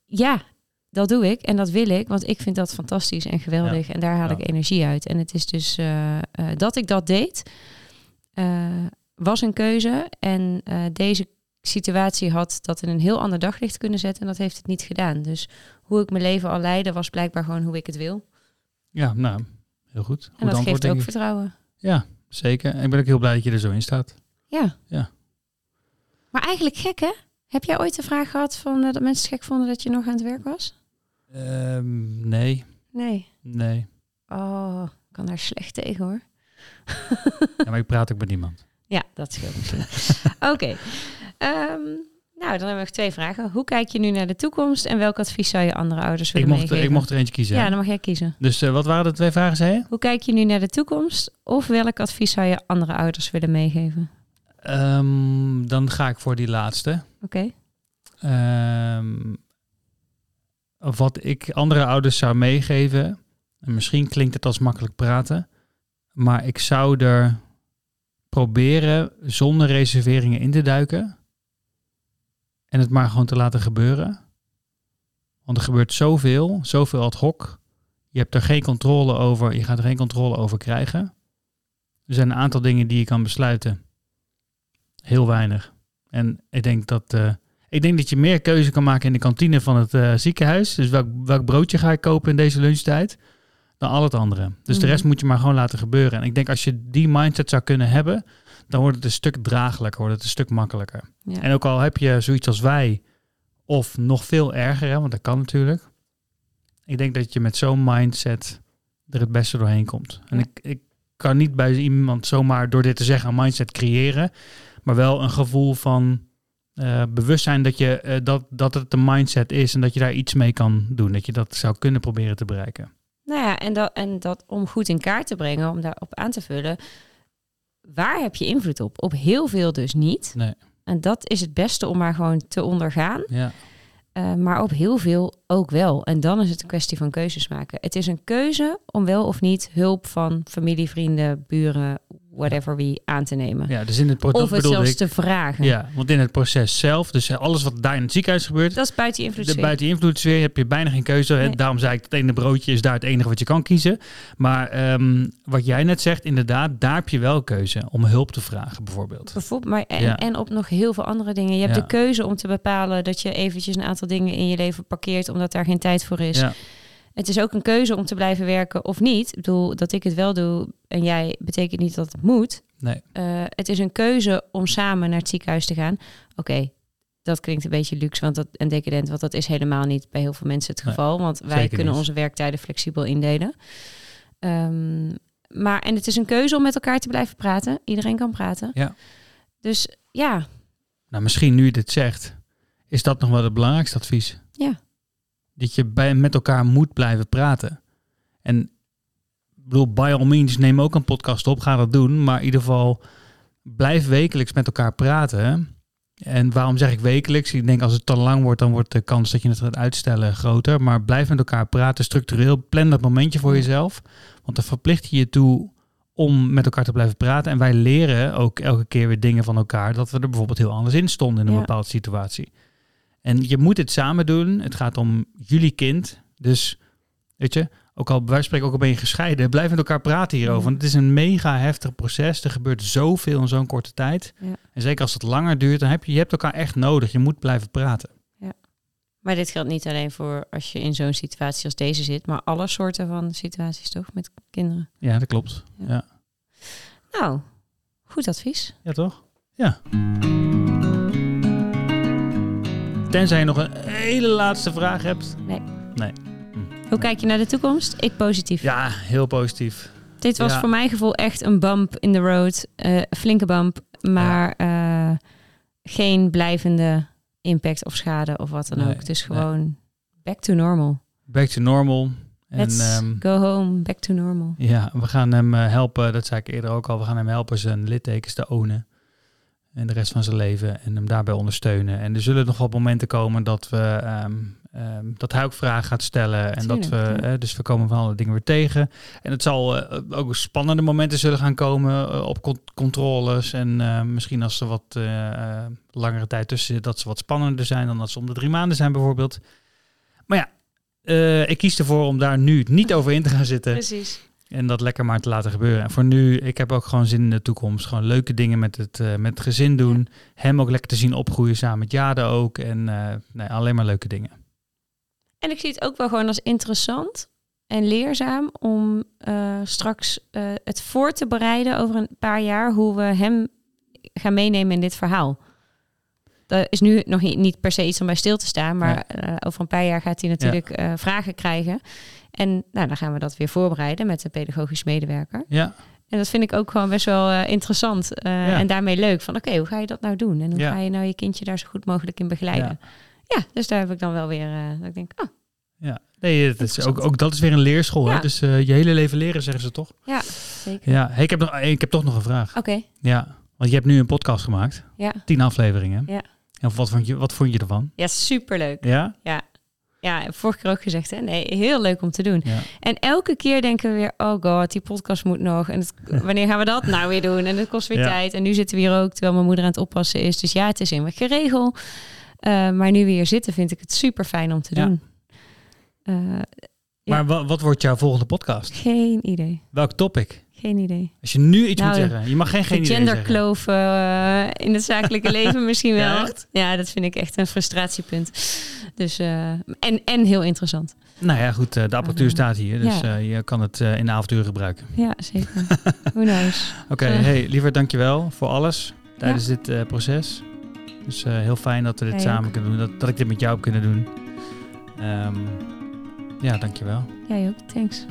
ja, dat doe ik en dat wil ik, want ik vind dat fantastisch en geweldig en daar haal Ja. ik energie uit. En het is dus eh, dat ik dat deed, was een keuze en deze situatie had dat in een heel ander daglicht kunnen zetten en dat heeft het niet gedaan. Dus hoe ik mijn leven al leidde was blijkbaar gewoon hoe ik het wil. Ja, nou, heel goed. Goed En dat antwoord, geeft ook vertrouwen. Ja, zeker. En ik ben ook heel blij dat je er zo in staat. Ja. Ja. Maar eigenlijk gek hè? Heb jij ooit de vraag gehad van eh, dat mensen het gek vonden dat je nog aan het werk was? Ehm, nee, Nee. nee. Oh, ik kan daar slecht tegen hoor. Ja, maar ik praat ook met niemand. [laughs] Ja, dat scheelt misschien. Oké. Ehm, nou, dan hebben we nog twee vragen. Hoe kijk je nu naar de toekomst en welk advies zou je andere ouders Ik willen mocht, meegeven? ik mocht er eentje kiezen. Ja, dan mag jij kiezen. Dus eh, wat waren de twee vragen, zei je? Hoe kijk je nu naar de toekomst of welk advies zou je andere ouders willen meegeven? Ehm, dan ga ik voor die laatste. Oké. Ehm, wat ik andere ouders zou meegeven, en misschien klinkt het als makkelijk praten, maar ik zou er proberen zonder reserveringen in te duiken en het maar gewoon te laten gebeuren. Want er gebeurt zoveel, zoveel ad hoc. Je hebt er geen controle over, je gaat er geen controle over krijgen. Er zijn een aantal dingen die je kan besluiten. Heel weinig. En ik denk dat eh, ik denk dat je meer keuze kan maken in de kantine van het eh, ziekenhuis. Dus welk, welk broodje ga ik kopen in deze lunchtijd? Dan al het andere. Dus de Mhm. rest moet je maar gewoon laten gebeuren. En ik denk als je die mindset zou kunnen hebben, dan wordt het een stuk draaglijker, wordt het een stuk makkelijker. Ja. En ook al heb je zoiets als wij, of nog veel erger, hè, want dat kan natuurlijk. Ik denk dat je met zo'n mindset er het beste doorheen komt. En Ja. ik, ik kan niet bij iemand zomaar door dit te zeggen een mindset creëren, maar wel een gevoel van eh, bewustzijn dat, je, eh, dat, dat het een mindset is en dat je daar iets mee kan doen. Dat je dat zou kunnen proberen te bereiken. Nou ja, en dat, en dat om goed in kaart te brengen, om daarop aan te vullen. Waar heb je invloed op? Op heel veel dus niet. Nee. En dat is het beste om maar gewoon te ondergaan. Ja, Eh, maar op heel veel ook wel. En dan is het een kwestie van keuzes maken. Het is een keuze om wel of niet hulp van familie, vrienden, buren, whatever wie aan te nemen. ja dus in het proces of het zelfs ik. te vragen. Ja, want in het proces zelf, dus alles wat daar in het ziekenhuis gebeurt, Dat is buiten je de invloed. buiten invloedssfeer heb je bijna geen keuze. Nee. Daarom zei ik, het ene broodje is daar het enige wat je kan kiezen. Maar ehm, wat jij net zegt, inderdaad, daar heb je wel keuze om hulp te vragen, bijvoorbeeld. Bijvoorbeeld, maar en, Ja. en op nog heel veel andere dingen. Je hebt Ja. de keuze om te bepalen dat je eventjes een aantal dingen in je leven parkeert omdat daar geen tijd voor is. Ja, Het is ook een keuze om te blijven werken of niet. Ik bedoel, dat ik het wel doe en jij betekent niet dat het moet. nee. Eh, het is een keuze om samen naar het ziekenhuis te gaan. Oké, dat klinkt een beetje luxe want dat, en decadent, want dat is helemaal niet bij heel veel mensen het Nee, geval. want wij kunnen niet. onze werktijden flexibel indelen. Ehm, maar en het is een keuze om met elkaar te blijven praten. Iedereen kan praten. Ja. Dus ja, Nou, misschien nu je dit zegt, is dat nog wel het belangrijkste advies. Ja. Dat je bij, met elkaar moet blijven praten. En ik bedoel, by all means, neem ook een podcast op, ga dat doen. Maar in ieder geval, blijf wekelijks met elkaar praten. En waarom zeg ik wekelijks? Ik denk als het te lang wordt, dan wordt de kans dat je het gaat uitstellen groter. Maar blijf met elkaar praten, structureel. Plan dat momentje voor jezelf. Want dan verplicht je je toe om met elkaar te blijven praten. En wij leren ook elke keer weer dingen van elkaar. Dat we er bijvoorbeeld heel anders in stonden in een Ja. bepaalde situatie. En je moet het samen doen. Het gaat om jullie kind. Dus, weet je, ook al van spreken, ook al ben je gescheiden, blijf met elkaar praten hierover. Ja. Want het is een mega heftig proces. Er gebeurt zoveel in zo'n korte tijd. Ja. En zeker als het langer duurt, dan heb je, je hebt elkaar echt nodig. Je moet blijven praten. Maar dit geldt niet alleen voor als je in zo'n situatie als deze zit, maar alle soorten van situaties toch met kinderen. Ja, dat klopt. Ja. Ja, Nou, goed advies. ja toch? Ja. Tenzij je nog een hele laatste vraag hebt. Hoe kijk je naar de toekomst? Ik positief. Ja, heel positief. Dit was Ja. voor mijn gevoel echt een bump in the road. een flinke bump, maar eh, geen blijvende impact of schade of wat dan Nee, ook. Nee. gewoon back to normal. Back to normal. En Let's ehm, go home, back to normal. ja, we gaan hem eh, helpen, dat zei ik eerder ook al, we gaan hem helpen zijn littekens te ownen. En de rest van zijn leven en hem daarbij ondersteunen. En er zullen nog wat momenten komen dat we ehm, ehm, dat hij ook vragen gaat stellen. En dat we, ja. eh, dus we komen van alle dingen weer tegen. En het zal eh, ook spannende momenten zullen gaan komen eh, op con- controles. En eh, misschien als er wat eh, eh, langere tijd tussen zit, dat ze wat spannender zijn dan dat ze om de drie maanden zijn bijvoorbeeld. Maar ja, eh, ik kies ervoor om daar nu niet over in te gaan zitten. Precies. En dat lekker maar te laten gebeuren. En voor nu, ik heb ook gewoon zin in de toekomst. Gewoon leuke dingen met het, eh, met het gezin doen. Hem ook lekker te zien opgroeien samen met Jade ook. En eh, nee, alleen maar leuke dingen. En ik zie het ook wel gewoon als interessant en leerzaam om eh, straks het voor te bereiden over een paar jaar hoe we hem gaan meenemen in dit verhaal. Dat is nu nog niet, niet per se iets om bij stil te staan, maar over een paar jaar gaat hij natuurlijk vragen krijgen. En nou, dan gaan we dat weer voorbereiden met de pedagogisch medewerker. Ja, En dat vind ik ook gewoon best wel eh, interessant eh, Ja. en daarmee leuk. Van oké, hoe ga je dat nou doen? En hoe Ja. ga je nou je kindje daar zo goed mogelijk in begeleiden? Ja, dus daar heb ik dan wel weer, eh, dat ik denk, oh, ja. Nee, het is ook, ook dat is weer een leerschool. Hè? Dus je hele leven leren, zeggen ze toch? ja, zeker. Ja, hey, ik, heb nog, ik heb toch nog een vraag. Oké, Ja, want je hebt nu een podcast gemaakt. ja. Tien afleveringen. Ja. En wat vond je, wat vond je ervan? Ja, superleuk. Ja? Ja. Ja, vorige keer ook gezegd, hè? Nee, heel leuk om te doen. Ja. En elke keer denken we weer, oh god, die podcast moet nog. En het, [laughs] wanneer gaan we dat nou weer doen? En het kost weer Ja. tijd. En nu zitten we hier ook, terwijl mijn moeder aan het oppassen is. Dus ja, het is in geregeld. Eh, maar nu we hier zitten, vind ik het super fijn om te Ja. doen. Eh, Ja. Maar wa- wat wordt jouw volgende podcast? geen idee. Welk topic? Geen idee. Als je nu iets Nou, moet zeggen. Je mag geen, geen de idee genderkloof eh, in het zakelijke [laughs] leven misschien wel. Ja, echt? Ja, dat vind ik echt een frustratiepunt. Dus, eh, en, en heel interessant. Nou ja, goed. eh, de apparatuur staat hier. Dus ja. je kan het in de avonturen gebruiken. Ja, zeker. [laughs] Knows? Oké, hey, liever dankjewel voor alles tijdens dit proces. Dus heel fijn dat we dit samen ook. kunnen doen. Dat, dat ik dit met jou heb kunnen doen. Ehm ja, dankjewel. Jij ook, thanks.